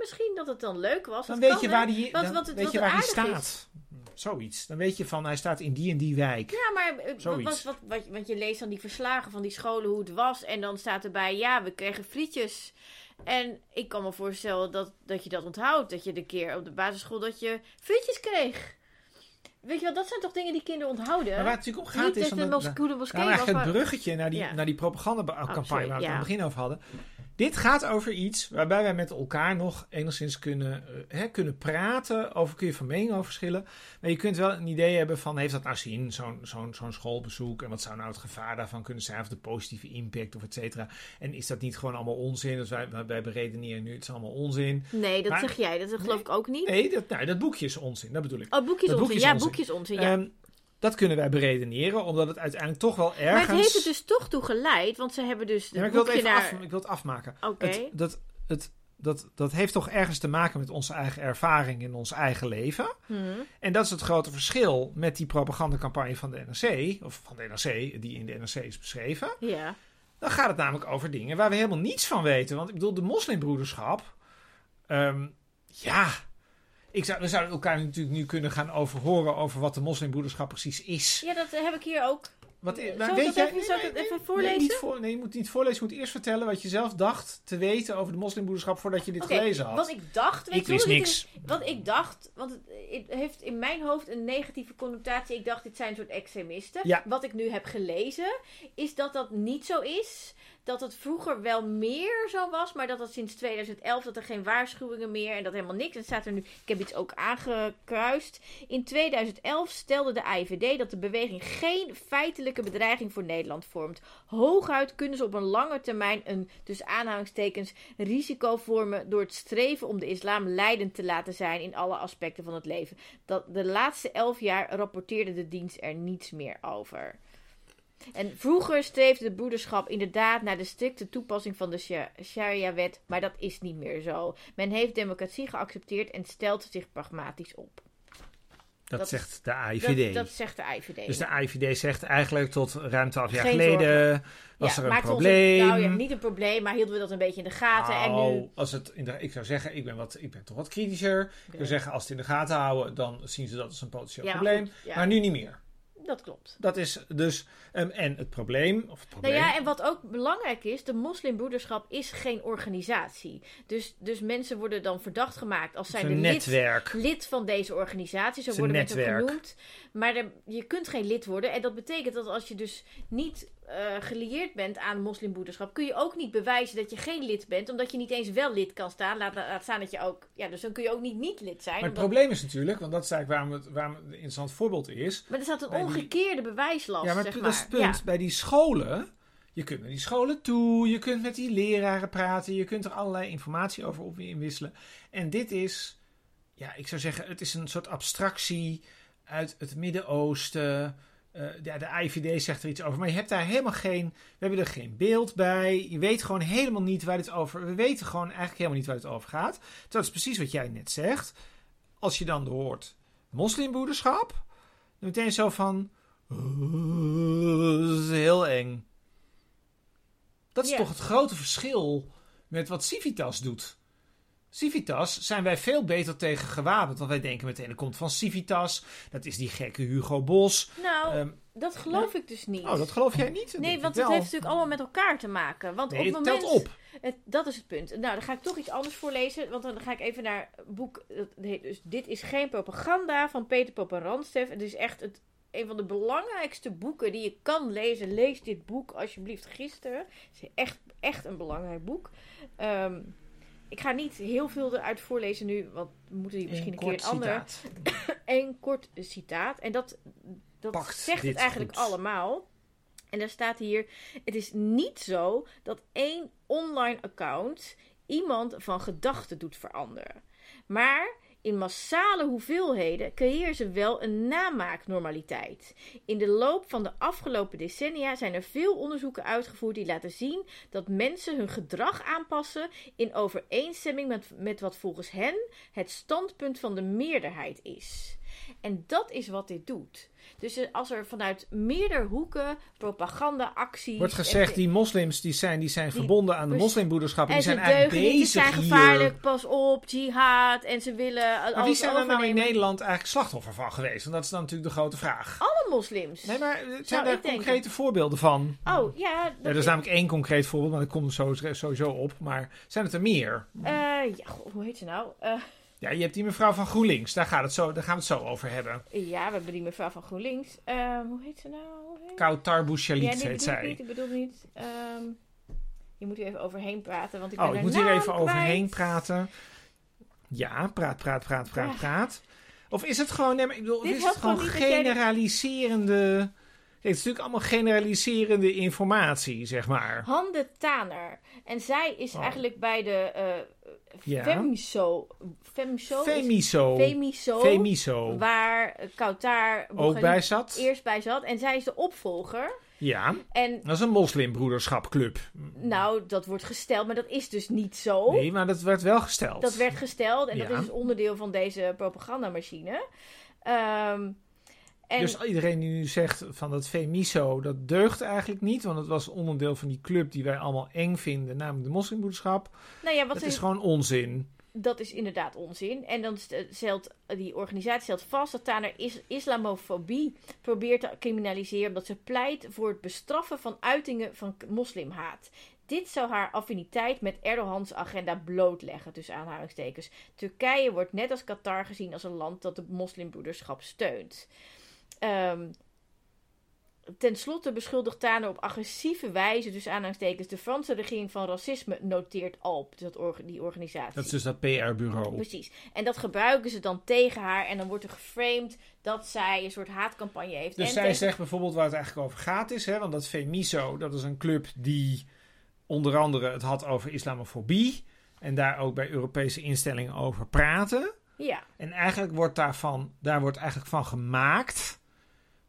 Misschien dat het dan leuk was. Dan weet je waar die, weet je waar staat. Zoiets. Dan weet je van, hij staat in die en die wijk. Ja, maar eh, wat, wat, wat, wat, want je leest dan die verslagen van die scholen hoe het was. En dan staat erbij, ja, we kregen frietjes. En ik kan me voorstellen dat, dat je dat onthoudt. Dat je de keer op de basisschool dat je frietjes kreeg. Weet je wel, dat zijn toch dingen die kinderen onthouden? Maar waar het natuurlijk om gaat Niet is... dat de moskee Nou, was, het bruggetje naar die, Ja. naar die propagandacampagne Oh, waar we het aan het begin over hadden. Dit gaat over iets waarbij wij met elkaar nog enigszins kunnen, eh, hè, kunnen praten. Over kun je van mening over verschillen. Maar je kunt wel een idee hebben van, heeft dat nou zin, zo'n zo'n zo'n schoolbezoek? En wat zou nou het gevaar daarvan kunnen zijn? Of de positieve impact of et cetera. En is dat niet gewoon allemaal onzin? Dus wij, wij, beredeneren nu, het is allemaal onzin. Nee, dat Maar- zeg jij. Dat geloof Nee. ik ook niet. Nee, dat, nou, dat boekje is onzin, dat bedoel ik. Oh, onzin. boekje is ja, onzin. boekjes onzin. Ja. Ehm, dat kunnen wij beredeneren, omdat het uiteindelijk toch wel ergens... Maar het heeft er dus toch toe geleid, want ze hebben dus Ja, ik wil het even naar... af, ik wil het afmaken. Oké. Het, dat, het, dat, dat heeft toch ergens te maken met onze eigen ervaring in ons eigen leven. Hmm. En dat is het grote verschil met die propagandacampagne van de NRC, of van de NRC, die in de NRC is beschreven. Ja. Dan gaat het namelijk over dingen waar we helemaal niets van weten. Want ik bedoel, de moslimbroederschap. ehm, ja, ik zou, we zouden elkaar natuurlijk nu kunnen gaan overhoren over wat de moslimbroederschap precies is. ja, dat heb ik hier ook. Wat, Zal maar ik weet dat jij, even- zal ik nee, het nee, even nee, voorlezen? niet voor, nee, je moet niet voorlezen. Je moet eerst vertellen wat je zelf dacht te weten over de moslimbroederschap voordat je dit gelezen had. Wat ik dacht, weet Ik je wist niks. is- Wat ik dacht, want het, het heeft in mijn hoofd een negatieve connotatie. Ik dacht, dit zijn een soort extremisten. Ja. Wat ik nu heb gelezen, is dat dat niet zo is. Dat het vroeger wel meer zo was, maar dat het sinds 2011 dat er geen waarschuwingen meer en dat helemaal niks. En staat er nu, ik heb iets ook aangekruist. In 2011 stelde de IVD dat de beweging geen feitelijke bedreiging voor Nederland vormt. Hooguit kunnen ze op een lange termijn een, tussen aanhalingstekens, risico vormen door het streven om de islam leidend te laten zijn in alle aspecten van het leven. Dat de laatste elf jaar rapporteerde de dienst er niets meer over. En vroeger streefde de broederschap inderdaad naar de strikte toepassing van de sha- Sharia-wet, maar dat is niet meer zo. Men heeft democratie geaccepteerd en stelt zich pragmatisch op. dat, dat- zegt de AIVD. dat zegt de IVD. dus de AIVD zegt eigenlijk tot ruim 12 jaar geleden was ja, er een probleem. nou ja, niet een probleem, maar hielden we dat een beetje in de gaten. en Nou, nu, als het in de, ik zou zeggen, ik ben, wat, ik ben toch wat kritischer. Ik Oké. zou zeggen, als ze het in de gaten houden, dan zien ze dat als een potentieel Ja, probleem. goed. Maar nu niet meer. Dat klopt. Dat is dus, ehm, en het probleem, of het probleem, Nou ja, en wat ook belangrijk is, de moslimbroederschap is geen organisatie. Dus, dus mensen worden dan verdacht gemaakt als zijn lid, netwerk. lid van deze organisatie. Zo een worden mensen genoemd. Maar er- je kunt geen lid worden. En dat betekent dat als je dus niet eh gelieerd bent aan de moslimbroederschap, kun je ook niet bewijzen dat je geen lid bent, omdat je niet eens wel lid kan staan. Laat, laat staan dat je ook, ja, dus dan kun je ook niet niet lid zijn. Maar het omdat- probleem is natuurlijk, want dat is eigenlijk waarom het, waarom het een interessant voorbeeld is. maar er staat een bij die- omgekeerde bewijslast, ja, maar zeg maar. dat is het punt. Ja. Bij die scholen, je kunt naar die scholen toe, je kunt met die leraren praten, je kunt er allerlei informatie over op inwisselen. En dit is, ja, ik zou zeggen, het is een soort abstractie uit het Midden-Oosten. Eh, ja, de IVD zegt er iets over, maar je hebt daar helemaal geen, we hebben er geen beeld bij. Je weet gewoon helemaal niet waar dit over, we weten gewoon eigenlijk helemaal niet waar het over gaat. Dat is precies wat jij net zegt. Als je dan hoort moslimbroederschap, dan meteen zo van, "Oh, dat is heel eng. Dat is toch het grote verschil met wat Civitas doet. Civitas zijn wij veel beter tegen gewapend. Want wij denken meteen, er komt van Civitas. Dat is die gekke Hugo Bos. Nou, Ehm, dat geloof ik dus niet. oh, dat geloof jij niet? Dat Nee, want het heeft natuurlijk allemaal met elkaar te maken. Want Nee, op het moment, telt op. Het, dat is het punt. Nou, dan ga ik toch iets anders voorlezen. Want dan ga ik even naar boek. Dat heet dus Dit is geen propaganda van Peter Poppen-Randstef. Het is echt het, een van de belangrijkste boeken die je kan lezen. Lees dit boek alsjeblieft gisteren. Het is echt, echt een belangrijk boek. Ehm, ik ga niet heel veel eruit voorlezen nu, want we moeten hier misschien een, keer een ander een kort citaat. En dat, dat Pakt zegt het eigenlijk goed. allemaal. En daar staat hier: Het is niet zo dat één online account iemand van gedachten doet veranderen. Maar In massale hoeveelheden creëren ze wel een namaaknormaliteit. In de loop van de afgelopen decennia zijn er veel onderzoeken uitgevoerd die laten zien dat mensen hun gedrag aanpassen in overeenstemming met, met wat volgens hen het standpunt van de meerderheid is. En dat is wat dit doet. Dus als er vanuit meerdere hoeken propaganda-acties. Wordt gezegd, die moslims die zijn, die zijn Die- verbonden aan de moslimbroederschap. En die zijn eigenlijk niet, bezig zijn hier. gevaarlijk, pas op, jihad. En ze willen Maar wie zijn er nou in. Nederland eigenlijk slachtoffer van geweest? Want dat is dan natuurlijk de grote vraag. Alle moslims. Nee, maar eh, zijn Zou daar denken. concrete voorbeelden van? Oh, ja. Er is namelijk één concreet voorbeeld, maar dat komt er sowieso- op. Maar zijn het er meer? eh, ja, hoe heet ze nou? Eh, Ja, je hebt die mevrouw van GroenLinks. Daar, gaat het zo, daar gaan we het zo over hebben. ja, we hebben die mevrouw van GroenLinks. Eh, hoe heet ze nou? Kautar Bouchalit heet ik zij. niet. Ik bedoel niet. Ehm, je moet hier even overheen praten, want ik ben Oh, ik haar moet hier even overheen praten. Ja, praat, praat, praat, praat, Ja. praat. Of is het gewoon, nee, ik bedoel, Dit is het gewoon jij generaliserende... Kijk, het is natuurlijk allemaal generaliserende informatie, zeg maar. Hande Taner. En zij is Oh. eigenlijk bij de eh Ja. Femiso. Femiso? is- Femiso. Femiso. Femiso. Waar Kautar Ook Bougalit bij zat. eerst bij zat. En zij is de opvolger. Ja, En dat is een moslimbroederschapclub. nou, dat wordt gesteld, maar dat is dus niet zo. Nee, maar dat werd wel gesteld. Dat werd gesteld en dat is dus onderdeel van deze propagandamachine. Ehm en Dus iedereen die nu zegt van dat Femiso, dat deugt eigenlijk niet. Want het was onderdeel van die club die wij allemaal eng vinden, namelijk de moslimbroederschap. nou ja, wat Dat is gewoon onzin. dat is inderdaad onzin. En dan st- stelt die organisatie stelt vast dat Taner is islamofobie probeert te criminaliseren omdat ze pleit voor het bestraffen van uitingen van moslimhaat. Dit zou haar affiniteit met Erdogans agenda blootleggen, tussen aanhalingstekens. Turkije wordt net als Qatar gezien als een land dat de moslimbroederschap steunt. Ehm Ten slotte beschuldigt Taner op agressieve wijze, dus aanhalingstekens, de Franse regering van racisme, noteert ALP, dus dat orga- die organisatie. Dat is dus dat PR-bureau. Precies. En dat gebruiken ze dan tegen haar. En dan wordt er geframed dat zij een soort haatcampagne heeft. Dus en zij tegen- zegt bijvoorbeeld waar het eigenlijk over gaat is, hè, want dat Femiso, dat is een club die onder andere het had over islamofobie en daar ook bij Europese instellingen over praten. Ja, En eigenlijk wordt daarvan, daar wordt eigenlijk van gemaakt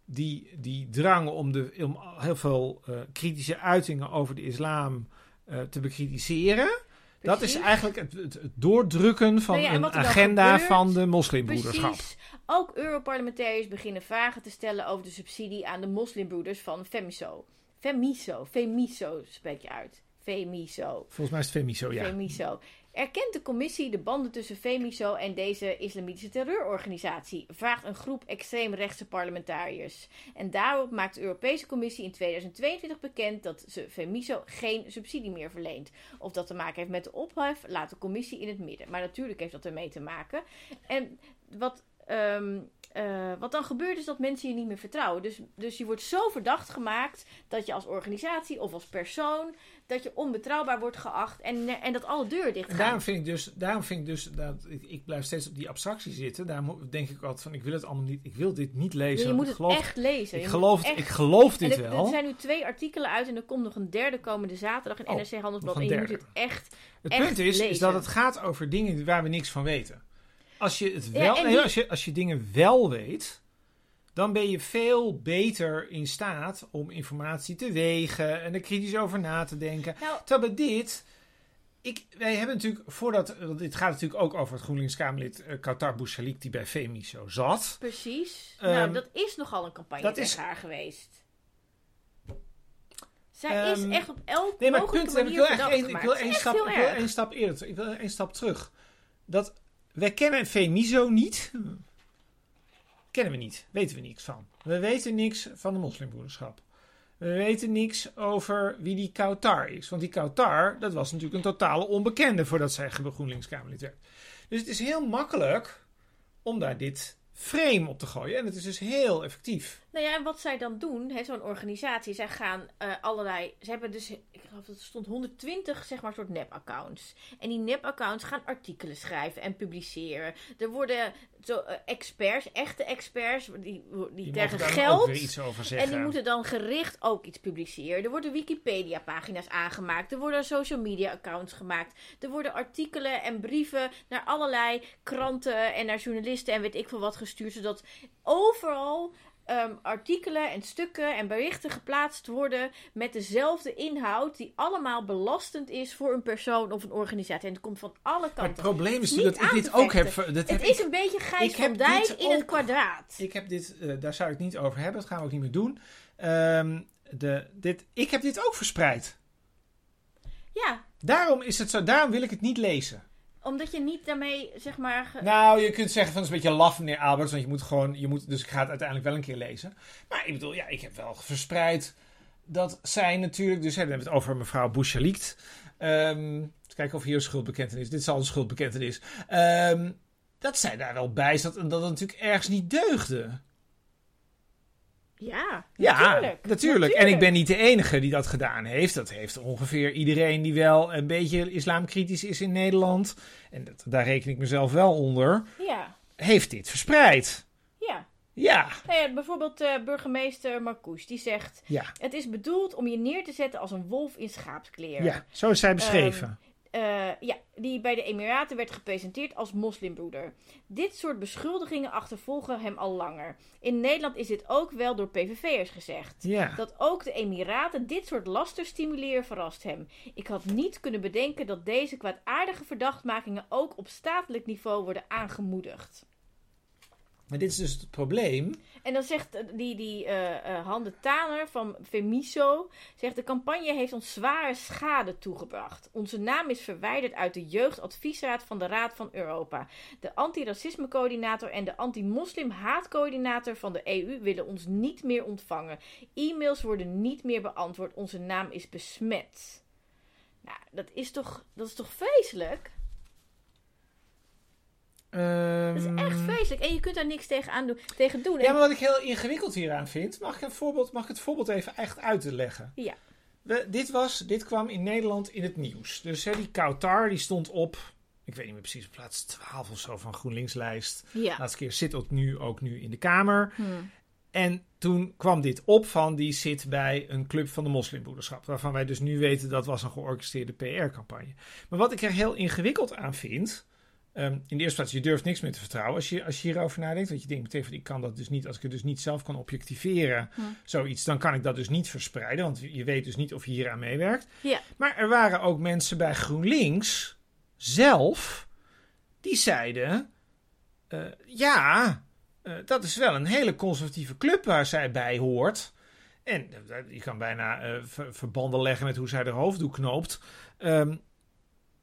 die, die drang om, de, om heel veel eh, kritische uitingen over de islam eh, te bekritiseren. Dat is eigenlijk het, het, het doordrukken van Nou ja, een agenda van de moslimbroederschap. Precies. Ook Europarlementariërs beginnen vragen te stellen over de subsidie aan de moslimbroeders van Femiso. Femiso, Femiso spreek je uit. Femiso. Volgens mij is het Femiso, ja. Femiso. Erkent de commissie de banden tussen Femiso en deze islamitische terreurorganisatie? Vraagt een groep extreemrechtse parlementariërs. En daarop maakt de Europese Commissie in 2022 bekend dat ze Femiso geen subsidie meer verleent. Of dat te maken heeft met de ophef, laat de commissie in het midden. Maar natuurlijk heeft dat ermee te maken. En wat, ehm, eh, wat dan gebeurt is dat mensen je niet meer vertrouwen. Dus, dus je wordt zo verdacht gemaakt dat je als organisatie of als persoon dat je onbetrouwbaar wordt geacht en, en dat alle deuren dicht gaan. daarom vind ik dus, daarom vind ik dus dat ik, ik blijf steeds op die abstractie zitten. Daarom denk ik altijd van, ik wil het allemaal niet, ik wil dit niet lezen. je moet ik het geloof, echt lezen. ik geloof, echt- ik geloof dit er, wel. er zijn nu twee artikelen uit en er komt nog een derde komende zaterdag in Oh, NRC Handelsblad. En je moet het echt... Het echt punt is, is dat het gaat over dingen waar we niks van weten. Als je, het Ja, wel, nee, die- als, je, als je dingen wel weet, dan ben je veel beter in staat om informatie te wegen en er kritisch over na te denken. Nou, Terwijl bij dit, ik, wij hebben natuurlijk, voordat, want dit gaat natuurlijk ook over het GroenLinks-Kamerlid uh, Bouchalik die bij FEMI zo zat. precies. Ehm, nou, dat is nogal een campagne dat is- haar geweest. Zij is Ehm, echt op elk Nee, maar punt, ik wil echt één, ik wil één stap, ik wil één stap eerder, ik wil één stap terug. Dat, wij kennen Femiso niet. Kennen we niet, weten we niks van. We weten niks van de moslimbroederschap. We weten niks over wie die Kautar is. Want die Kautar, dat was natuurlijk een totale onbekende voordat zij GroenLinks-Kamerlid werd. Dus het is heel makkelijk om daar dit frame op te gooien. En het is dus heel effectief. Nou ja, en wat zij dan doen, zo'n organisatie, zij gaan eh, allerlei, ze hebben dus, ik geloof dat er stond 120, zeg maar, soort nep-accounts. En die nep-accounts gaan artikelen schrijven en publiceren. Er worden zo, eh, experts, echte experts, die, die, tegen geld... ook weer iets over zeggen. En die moeten dan gericht ook iets publiceren. Er worden Wikipedia-pagina's aangemaakt. Er worden social media-accounts gemaakt. Er worden artikelen en brieven naar allerlei kranten en naar journalisten en weet ik veel wat gestuurd. Zodat overal ehm, artikelen en stukken en berichten geplaatst worden met dezelfde inhoud. Die allemaal belastend is voor een persoon of een organisatie. En het komt van alle Maar het kanten. probleem is dat ik dit ook heb. Dat heb Het ik is een beetje Gijs van Dijk in het kwadraat. Ik heb dit, eh, daar zou ik het niet over hebben, dat gaan we ook niet meer doen. Ehm, de, dit, ik heb dit ook verspreid. Ja, Daarom is het zo, daarom wil ik het niet lezen. Omdat je niet daarmee, zeg maar... Nou, je kunt zeggen van het is een beetje laf, meneer Alberts, want je moet gewoon, je moet, dus ik ga het uiteindelijk wel een keer lezen. Maar ik bedoel, ja, ik heb wel verspreid dat zij natuurlijk, dus hè, dan hebben we het over mevrouw Bouchalikt. Even kijken of hier een schuldbekentenis, dit zal een schuldbekentenis. Ehm dat zij daar wel bij zat en dat het natuurlijk ergens niet deugde. Ja, Ja, natuurlijk. natuurlijk. En ik ben niet de enige die dat gedaan heeft. Dat heeft ongeveer iedereen die wel een beetje islamkritisch is in Nederland. En dat, daar reken ik mezelf wel onder. Ja, Heeft dit verspreid. ja. Ja, Nou ja, bijvoorbeeld eh, burgemeester Marcouch, die zegt... ja, Het is bedoeld om je neer te zetten als een wolf in schaapskleren. ja. Zo is zij beschreven. Eh, ja, die bij de Emiraten werd gepresenteerd als moslimbroeder. Dit soort beschuldigingen achtervolgen hem al langer. In Nederland is dit ook wel door PVV'ers gezegd. ja. Dat ook de Emiraten dit soort laster stimuleren verrast hem. Ik had niet kunnen bedenken dat deze kwaadaardige verdachtmakingen ook op statelijk niveau worden aangemoedigd. Maar dit is dus het probleem. En dan zegt eh, die, die eh eh, Hande Taner van Femiso... Zegt, de campagne heeft ons zware schade toegebracht. Onze naam is verwijderd uit de jeugdadviesraad van de Raad van Europa. De antiracismecoördinator en de anti-moslim-haatcoördinator van de EU... willen ons niet meer ontvangen. E-mails worden niet meer beantwoord. Onze naam is besmet. Nou, dat is toch, dat is toch vreselijk? Dat is echt Ehm, vreselijk. En je kunt daar niks tegen, aan doen, tegen doen. En- Ja, maar wat ik heel ingewikkeld hieraan vind, mag ik, een voorbeeld, mag ik het voorbeeld even echt uitleggen? Ja. We, dit, was, dit kwam in Nederland in het nieuws. Dus hè, die Kautar die stond op, ik weet niet meer precies, op plaats 12 of zo van GroenLinks-lijst. Ja. Laatste keer zit ook nu, ook nu in de Kamer. Hm. En toen kwam dit op van die zit bij een club van de moslimbroederschap. Waarvan wij dus nu weten dat was een georchestreerde PR-campagne. Maar wat ik er heel ingewikkeld aan vind. Ehm, in de eerste plaats, je durft niks meer te vertrouwen als je, als je hierover nadenkt. Want je denkt meteen van ik kan dat dus niet. Als ik het dus niet zelf kan objectiveren, Hm. zoiets, dan kan ik dat dus niet verspreiden. Want je weet dus niet of je hier aan meewerkt. Ja. Maar er waren ook mensen bij GroenLinks zelf die zeiden: eh, ja, eh, dat is wel een hele conservatieve club waar zij bij hoort. En eh, je kan bijna ver- verbanden leggen met hoe zij haar hoofddoek knoopt. Ehm,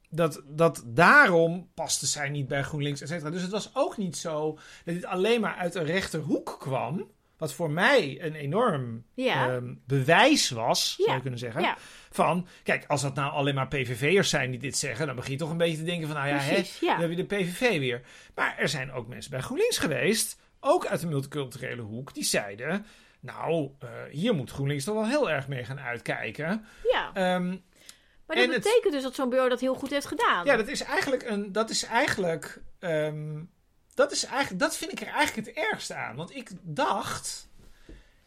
dat, dat daarom paste zij niet bij GroenLinks, et cetera. Dus het was ook niet zo dat dit alleen maar uit een rechterhoek kwam. Wat voor mij een enorm Ja. ehm, bewijs was, zou je kunnen zeggen. ja. Van, kijk, als dat nou alleen maar PVV'ers zijn die dit zeggen, dan begin je toch een beetje te denken van, nou ja, hè, Precies, ja. dan heb je de PVV weer. Maar er zijn ook mensen bij GroenLinks geweest, ook uit de multiculturele hoek, die zeiden, nou, eh, hier moet GroenLinks toch wel heel erg mee gaan uitkijken. Ja, Ehm, maar dat en het- betekent dus dat zo'n bureau dat heel goed heeft gedaan. ja, dat is eigenlijk een, dat is eigenlijk, ehm, dat is eigenlijk, dat vind ik er eigenlijk het ergste aan. Want ik dacht,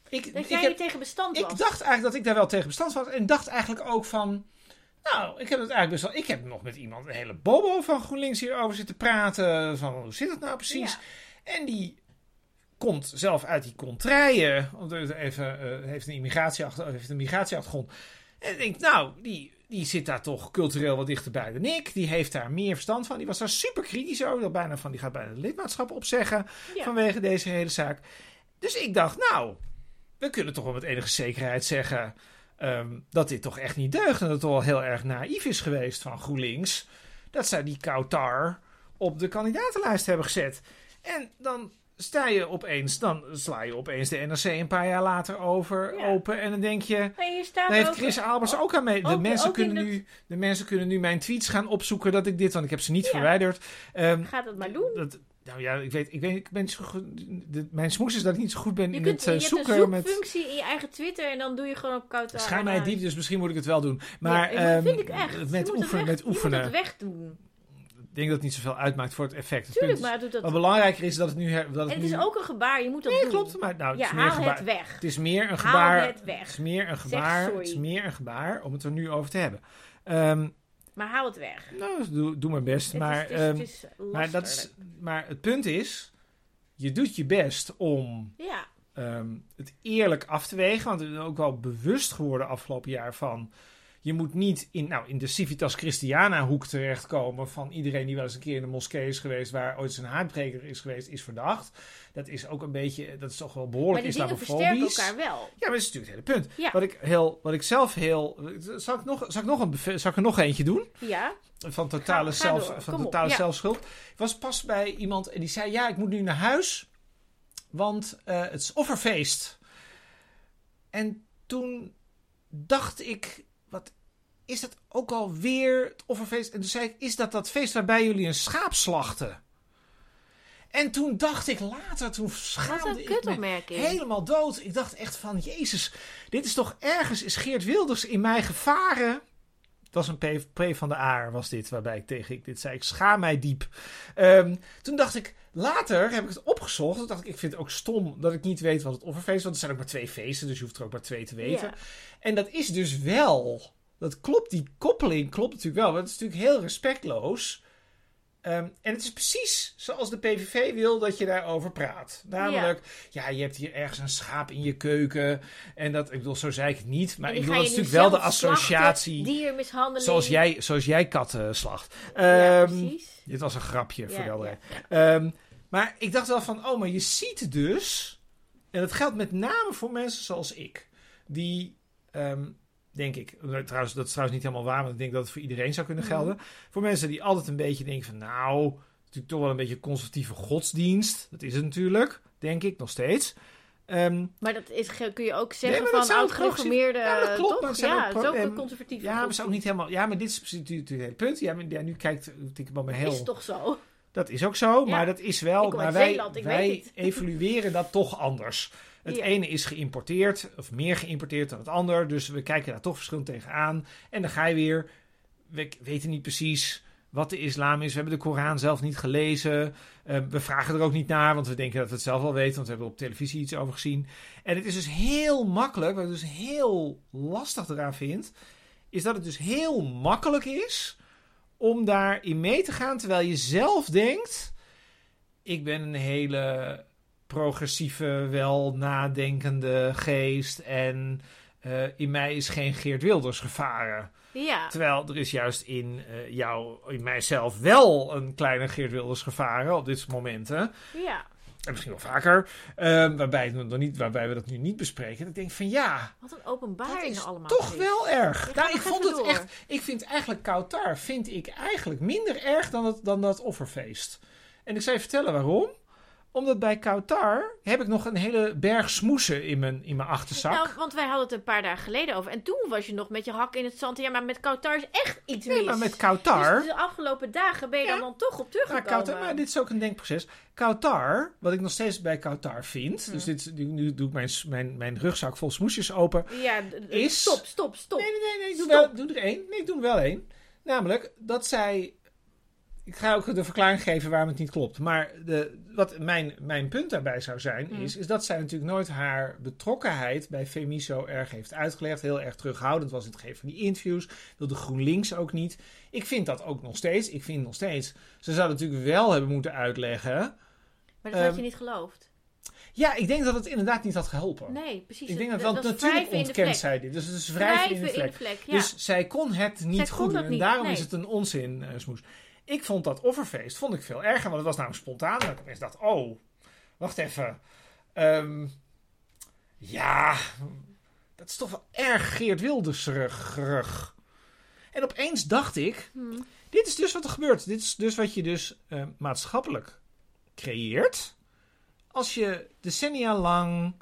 ik, dat ik jij heb- niet tegen bestand was. Ik dacht eigenlijk dat ik daar wel tegen bestand was. En dacht eigenlijk ook van. Nou, ik heb het eigenlijk best wel. Ik heb nog met iemand, een hele bobo van GroenLinks hierover zitten praten. Van hoe zit het nou precies? En die komt zelf uit die contraien. Even, eh, heeft een immigratieachter, heeft een migratieachtergrond. En ik denk, nou, die, die zit daar toch cultureel wat dichterbij dan ik. Die heeft daar meer verstand van. Die was daar super kritisch over. Dat bijna van, die gaat bijna het lidmaatschap opzeggen Ja. vanwege deze hele zaak. Dus ik dacht, nou, we kunnen toch wel met enige zekerheid zeggen ehm, dat dit toch echt niet deugt. En dat het toch wel heel erg naïef is geweest van GroenLinks. Dat zij die Kautar op de kandidatenlijst hebben gezet. En dan sta je opeens, dan sla je opeens de NRC een paar jaar later over Ja. open. En dan denk je, hier staat daar heeft ook- Chris Albers ook aan mee. De, ook- mensen ook kunnen nu, de mensen kunnen nu mijn tweets gaan opzoeken dat ik dit, want ik heb ze niet Ja. verwijderd. Ehm, Gaat het maar doen. dat, Nou ja, ik weet, ik weet, ik ben zo goed. de- mijn smoes is dat ik niet zo goed ben Je, in kunt, het eh, je hebt een zoeken met. zoekfunctie in je eigen Twitter en dan doe je gewoon op koud Schijn mij diep, dus misschien moet ik het wel doen. Maar ja, dat vind ehm, ik echt. Je met weg- met oefenen. Je moet het wegdoen. Ik denk dat het niet zoveel uitmaakt voor het effect. Het Tuurlijk, maar doet dat. Wat belangrijker is dat het nu. her- Dat En het nu is ook een gebaar, je moet dat nee, doen. klopt. Maar nou, Ja, het is meer haal gebaar. het weg. Het is meer een Haal gebaar. het weg. Het is meer een gebaar. Het is meer een gebaar om het er nu over te hebben. Ehm, Maar haal het weg. nou, doe, doe mijn best. Het maar, is, het is, ehm, is maar, dat is, maar het punt is, je doet je best om Ja, ehm, het eerlijk af te wegen. Want ik ben ook wel bewust geworden afgelopen jaar van... Je moet niet in, nou, in de Civitas Christiana hoek terechtkomen van iedereen die wel eens een keer in de moskee is geweest, waar ooit eens een haatbreker is geweest, is verdacht. Dat is ook een beetje, dat is toch wel maar behoorlijk die dingen versterken islamofobisch. elkaar wel. Ja, maar dat is natuurlijk het hele punt. Ja. Wat, ik heel, wat ik zelf heel. Zal ik, nog, zal, ik nog een, zal ik er nog eentje doen? Ja, Van totale, Ga- zelf, van Kom totale ja. zelfschuld. Ik was pas bij iemand en die zei: Ja, ik moet nu naar huis. Want eh, het is offerfeest. En toen dacht ik: is dat ook alweer het offerfeest? En toen zei ik: Is dat dat feest waarbij jullie een schaap slachten? En toen dacht ik later, toen schaamde ik me helemaal dood. Ik dacht echt van, jezus, dit is toch ergens, is Geert Wilders in mij gevaren? Het was een P, van de Aar, was dit, waarbij ik tegen ik dit zei. Ik schaam mij diep. Ehm, toen dacht ik, later heb ik het opgezocht. Toen dacht ik, ik vind het ook stom dat ik niet weet wat het offerfeest is. Want er zijn ook maar twee feesten, dus je hoeft er ook maar twee te weten. Ja. En dat is dus wel, dat klopt, die koppeling klopt natuurlijk wel. Want het is natuurlijk heel respectloos. Ehm, en het is precies zoals de PVV wil dat je daarover praat. Namelijk, ja. je hebt hier ergens een schaap in je keuken. En dat, ik bedoel, zo zei ik het niet. Maar ik bedoel, dat is natuurlijk wel de associatie. Diermishandeling. Zoals jij, zoals jij katten slacht. Ja, Ehm, precies. dit was een grapje voor de ja. Ehm, maar ik dacht wel van, oh, maar je ziet dus, en dat geldt met name voor mensen zoals ik, die, denk ik, trouwens, dat is trouwens niet helemaal waar, want ik denk dat het voor iedereen zou kunnen Mhm. gelden. Voor mensen die altijd een beetje denken van, nou, het is natuurlijk toch wel een beetje conservatieve godsdienst. Dat is het natuurlijk, denk ik, nog steeds. Ehm, Maar dat is, kun je ook zeggen van oud-gereformeerde, Ja, dat klopt, toch? Ja, ook het is ook een ehm, conservatieve ja, maar is ook niet helemaal, ja, maar dit is precies natuurlijk het hele punt. Ja, maar, ja, nu kijkt, ik wel mijn heel... Is toch zo? Dat is ook zo, Ja. maar dat is wel. Maar wij, Zeeland, ik wij evalueren dat toch anders. Het Ja. ene is geïmporteerd, of meer geïmporteerd dan het ander. Dus we kijken daar toch verschillend tegenaan. En dan ga je weer. We weten niet precies wat de islam is. We hebben de Koran zelf niet gelezen. Eh, we vragen er ook niet naar, want we denken dat we het zelf wel weten. Want we hebben op televisie iets over gezien. En het is dus heel makkelijk, wat ik dus heel lastig eraan vind. Is dat het dus heel makkelijk is om daarin mee te gaan. Terwijl je zelf denkt: ik ben een hele progressieve, wel nadenkende geest. En eh, in mij is geen Geert Wilders gevaren. Ja. Terwijl er is juist in eh, jou, in mijzelf, wel een kleine Geert Wilders gevaren op dit soort momenten. ja. En misschien wel vaker. eh, waarbij, het nog niet, waarbij we dat nu niet bespreken. Ik denk van ja, Wat een dat openbaring is allemaal. toch is. wel erg. Ik Nou, ik vond het door. echt. Ik vind eigenlijk Kautar vind ik eigenlijk minder erg dan, het, dan dat offerfeest. En ik zal je vertellen waarom. Omdat bij Kautar heb ik nog een hele berg smoesen in mijn, in mijn achterzak. Nou, want wij hadden het een paar dagen geleden over. En toen was je nog met je hak in het zand. Ja, maar met Kautar is echt iets mis. nee, maar met Kautar. Dus de afgelopen dagen ben je Ja. dan, dan toch op Maar, teruggekomen. Kautar, maar dit is ook een denkproces. Kautar, wat ik nog steeds bij Kautar vind. Hm. Dus dit, nu, doe ik mijn, mijn, mijn rugzak vol smoesjes open. Ja, Is- stop, stop, stop. Nee, nee, nee, doe, Stop. wel, doe er één. Nee, ik doe er wel één. Namelijk dat zij. Ik ga ook de verklaring geven waarom het niet klopt. Maar de, wat mijn, mijn punt daarbij zou zijn, Hmm. is, is dat zij natuurlijk nooit haar betrokkenheid bij Femiso erg heeft uitgelegd. Heel erg terughoudend was in het geven van die interviews. Wilde GroenLinks ook niet. Ik vind dat ook nog steeds. Ik vind nog steeds. Ze zou natuurlijk wel hebben moeten uitleggen. Maar dat had Ehm, je niet geloofd. Ja, ik denk dat het inderdaad niet had geholpen. Nee, precies. ik denk dat, dat, want natuurlijk ontkent zij dit. Dus het is wrijven in de vlek. vlek, ja. Dus zij kon het niet Zij goed doen. En daarom nee. is het een onzin eh, smoes. Ik vond dat offerfeest vond ik veel erger. Want het was namelijk spontaan. En ik opeens dacht, oh, wacht even. Ehm, ja, dat is toch wel erg Geert Wildersrug. En opeens dacht ik, Hm. dit is dus wat er gebeurt. Dit is dus wat je dus eh, maatschappelijk creëert. Als je decennia lang...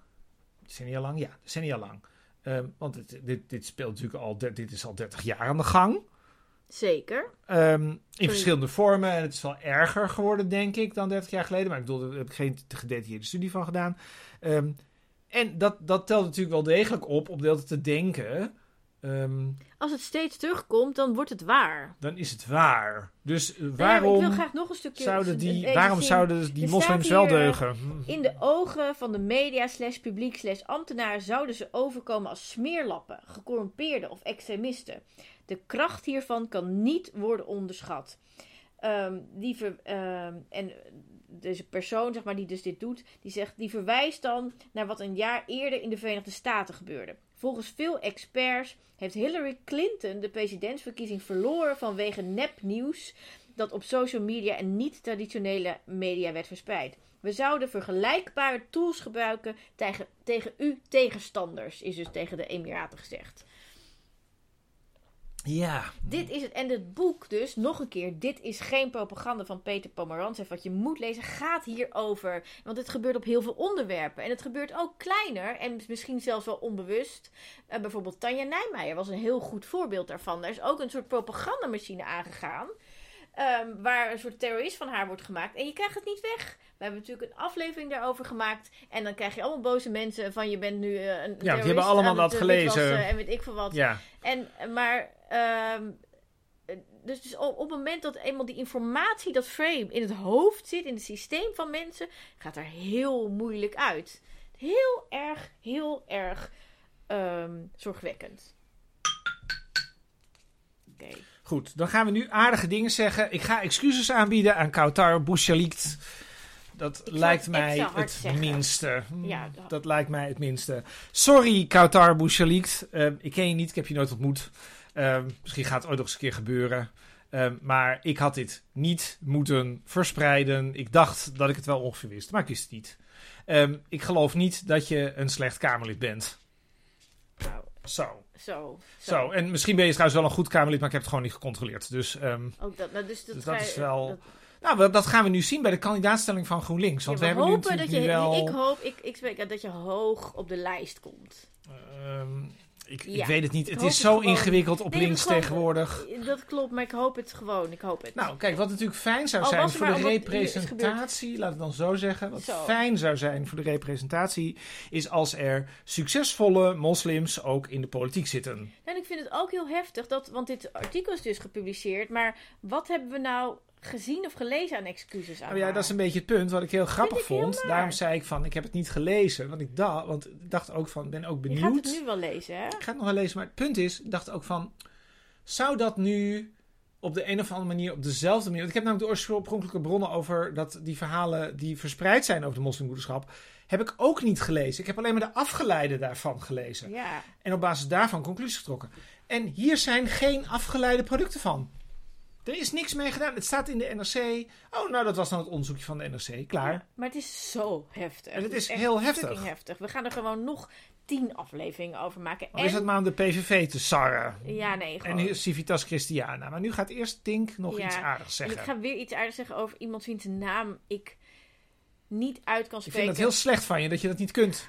Decennia lang? Ja, decennia lang. Ehm, want het- dit, dit speelt natuurlijk al... Dit is al 30 jaar aan de gang. Zeker. Ehm, in verschillende vormen. En het is wel erger geworden, denk ik, dan 30 jaar geleden. Maar ik bedoel, daar heb ik geen gedetailleerde studie van gedaan. Ehm, en dat, dat telt natuurlijk wel degelijk op, om deel te denken. Ehm, Als het steeds terugkomt, dan wordt het waar. dan is het waar. Dus eh, Nou ja, waarom, ik wil graag nog een stukje... zouden die, waarom zin. zouden die Er moslims wel hier, deugen? In de ogen van de media slash publiek slash ambtenaren zouden ze overkomen als smeerlappen, gecorrumpeerden of extremisten. De kracht hiervan kan niet worden onderschat. Ehm, die ver- ehm, en deze persoon, zeg maar, die dus dit doet, die zegt, die verwijst dan naar wat een jaar eerder in de Verenigde Staten gebeurde. Volgens veel experts heeft Hillary Clinton de presidentsverkiezing verloren vanwege nepnieuws dat op social media en niet-traditionele media werd verspreid. We zouden vergelijkbare tools gebruiken tegen, tegen uw tegenstanders, is dus tegen de Emiraten gezegd. Ja, Dit is het. En het boek dus, nog een keer, dit is geen propaganda van Peter Pomerantsev. Wat je moet lezen, gaat hierover. Want het gebeurt op heel veel onderwerpen. En het gebeurt ook kleiner en misschien zelfs wel onbewust. Eh, bijvoorbeeld Tanja Nijmeijer was een heel goed voorbeeld daarvan. Daar is ook een soort propagandamachine aangegaan. ehm, waar een soort terrorist van haar wordt gemaakt. En je krijgt het niet weg. We hebben natuurlijk een aflevering daarover gemaakt. En dan krijg je allemaal boze mensen van je bent nu eh, een die terrorist hebben allemaal dat eh, gelezen. En weet ik veel wat. ja. En, maar, ehm, dus, dus op, het moment dat eenmaal die informatie, dat frame in het hoofd zit, in het systeem van mensen, gaat er heel moeilijk uit. Heel erg, heel erg ehm, zorgwekkend. Oké. Goed, dan gaan we nu aardige dingen zeggen. Ik ga excuses aanbieden aan Kautar Bouchalikt. Dat lijkt mij het zeggen. minste. Hmm, Ja, dat- dat lijkt mij het minste. Sorry, Kautar Bouchalikt. Eh, ik ken je niet, ik heb je nooit ontmoet. Eh, misschien gaat het ooit nog eens een keer gebeuren. Eh, maar ik had dit niet moeten verspreiden. Ik dacht dat ik het wel ongeveer wist, maar ik wist het niet. Ehm, ik geloof niet dat je een slecht Kamerlid bent. Nou, Zo. zo. Zo, en misschien ben je trouwens wel een goed Kamerlid, maar ik heb het gewoon niet gecontroleerd. Dus ehm, Ook dat, nou, dus dat, Dus dat is wel- dat- Nou, dat gaan we nu zien bij de kandidaatstelling van GroenLinks. Want Ja, we, hebben nu dat je, nu wel... Ik hoop, ik, ik dat je hoog op de lijst komt. Ehm, ik, weet het niet. Het is het zo ingewikkeld op Nee, links tegenwoordig. Dat klopt, maar ik hoop het gewoon. Ik hoop het. Nou, kijk, wat natuurlijk fijn zou zijn voor de representatie, laat ik dan zo zeggen. Wat Zo. fijn zou zijn voor de representatie, is als er succesvolle moslims ook in de politiek zitten. En ik vind het ook heel heftig, dat, want dit artikel is dus gepubliceerd. Maar wat hebben we nou gezien of gelezen aan excuses aan Nou ja, dat is een beetje het punt wat ik heel grappig ik vond. Daarom zei ik van, ik heb het niet gelezen. Want ik dacht, want ik dacht ook van, ben ook Je benieuwd. gaat het nu wel lezen, hè? Ik ga het nog wel lezen, maar het punt is, ik dacht ook van, zou dat nu op de een of andere manier, op dezelfde manier, want ik heb namelijk de oorspronkelijke bronnen over dat die verhalen die verspreid zijn over de moslimmoederschap, heb ik ook niet gelezen. Ik heb alleen maar de afgeleide daarvan gelezen. Ja. En op basis daarvan conclusies getrokken. En hier zijn geen afgeleide producten van. Er is niks mee gedaan. Het staat in de NRC. Oh, nou, dat was dan het onderzoekje van de NRC. Klaar. Ja, maar het is zo heftig. En het is heel heftig. heftig. We gaan er gewoon nog tien afleveringen over maken. Of is het maar om de PVV te sarren? Ja, nee, En gewoon. nu is Civitas Christiana. Maar nu gaat eerst Tink nog Ja, iets aardigs En zeggen. ik ga weer iets aardigs zeggen over iemand wiens naam ik niet uit kan Ik spreken. vind het heel slecht van je dat je dat niet kunt.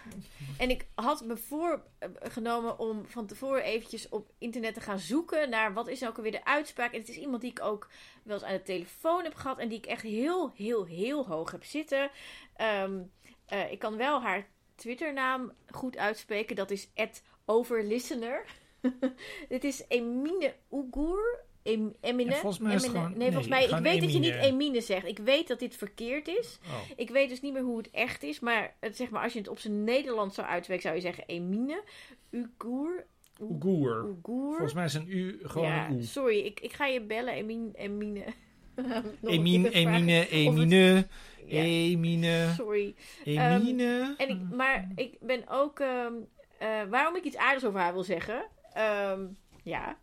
En ik had me voorgenomen om van tevoren eventjes op internet te gaan zoeken naar wat is nou ook alweer de uitspraak. En het is iemand die ik ook wel eens aan de telefoon heb gehad en die ik echt heel, heel, heel hoog heb zitten. Ehm, eh, ik kan wel haar Twitternaam goed uitspreken. Dat is overlistener. Dit is Emine Oegoer. Em, Emine. Volgens mij Emine- gewoon- nee, volgens mij. Ik weet dat je niet Emine. Zegt. Ik weet dat dit verkeerd is. Oh. Ik weet dus niet meer hoe het echt is, maar, het, zeg maar als je het op zijn Nederlands zou uitspreken, zou je zeggen Emine, Ugoer, Oegoer. Volgens mij is een U gewoon ja, een U. sorry, ik, ik ga je bellen, Emine, Emine. Emine, Emine, Emine, Ja, Emine, sorry. Emine. En ik, maar ik ben ook, ehm, eh, waarom ik iets aardigs over haar wil zeggen, ehm, ja,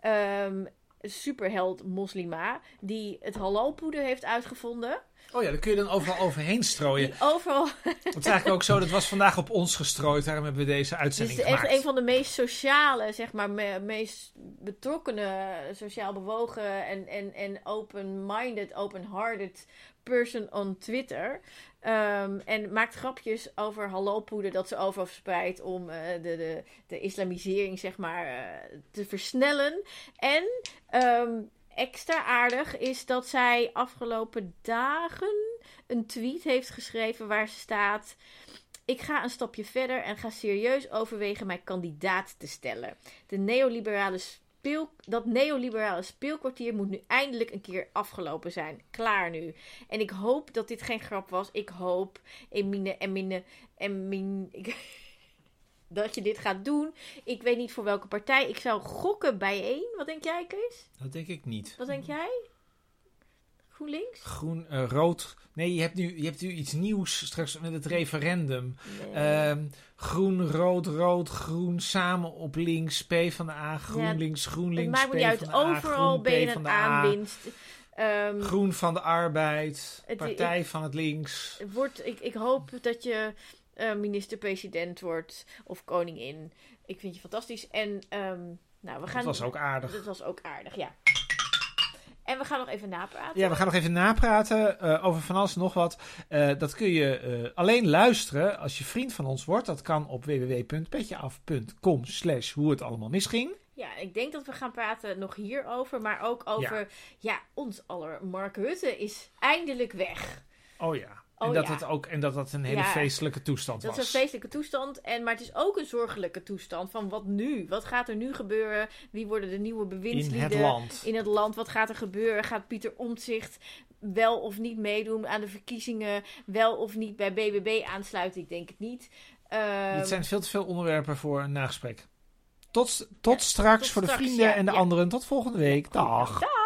ehm, superheld moslima, die het halalpoeder heeft uitgevonden. Oh ja, daar kun je dan overal overheen strooien. Overal Het is eigenlijk ook zo, dat was vandaag op ons gestrooid. Daarom hebben we deze Het uitzending is echt gemaakt. een van de meest sociale, zeg maar, me- meest betrokkenen, sociaal bewogen en, en, en open-minded, open-hearted person on Twitter. Ehm, en maakt grapjes over hallo-poeder dat ze overal verspreidt om eh, de, de, de islamisering, zeg maar, eh, te versnellen. En ehm, extra aardig is dat zij afgelopen dagen een tweet heeft geschreven waar staat... Ik ga een stapje verder en ga serieus overwegen mij kandidaat te stellen. De neoliberale speel, dat neoliberale speelkwartier moet nu eindelijk een keer afgelopen zijn. Klaar nu. En ik hoop dat dit geen grap was. Ik hoop, Emine, Emine, Emine, ik, dat je dit gaat doen. Ik weet niet voor welke partij. Ik zou gokken bijeen. Wat denk jij, Kees? Dat denk ik niet. Wat denk jij? GroenLinks? Groen, eh, rood. Nee, je hebt, nu, je hebt nu iets nieuws straks met het referendum. Nee. Ehm, groen, rood, rood, groen, samen op links, P van de A, GroenLinks, het GroenLinks, maakt me niet P uit. van de A, Overal Groen, ben je P een van de A, aanwinst. Ehm, Groen van de Arbeid, Het- Partij van het Links. wordt, ik, ik hoop dat je eh, minister-president wordt of koningin. Ik vind je fantastisch. En ehm, nou, we gaan. Dat was ook aardig. Dat was ook aardig, ja. En we gaan nog even napraten. Ja, we gaan nog even napraten eh, over van alles en nog wat. Eh, dat kun je eh, alleen luisteren als je vriend van ons wordt. Dat kan op www.petjeaf.com slash hoe het allemaal misging. Ja, ik denk dat we gaan praten nog hierover, maar ook over, ja, ons aller Mark Rutte is eindelijk weg. Oh ja. Oh en, dat ja. het ook, en dat dat een hele Ja. feestelijke toestand Dat is was. een feestelijke toestand, en, maar het is ook een zorgelijke toestand van wat nu? Wat gaat er nu gebeuren? Wie worden de nieuwe in bewindslieden het land. in het land? Wat gaat er gebeuren? Gaat Pieter Omtzigt wel of niet meedoen aan de verkiezingen? Wel of niet bij BBB aansluiten? Ik denk het niet. Ehm, Dit zijn veel te veel onderwerpen voor een nagesprek. Tot, tot straks tot voor de vrienden en de anderen. Tot volgende week. Dag. Dag!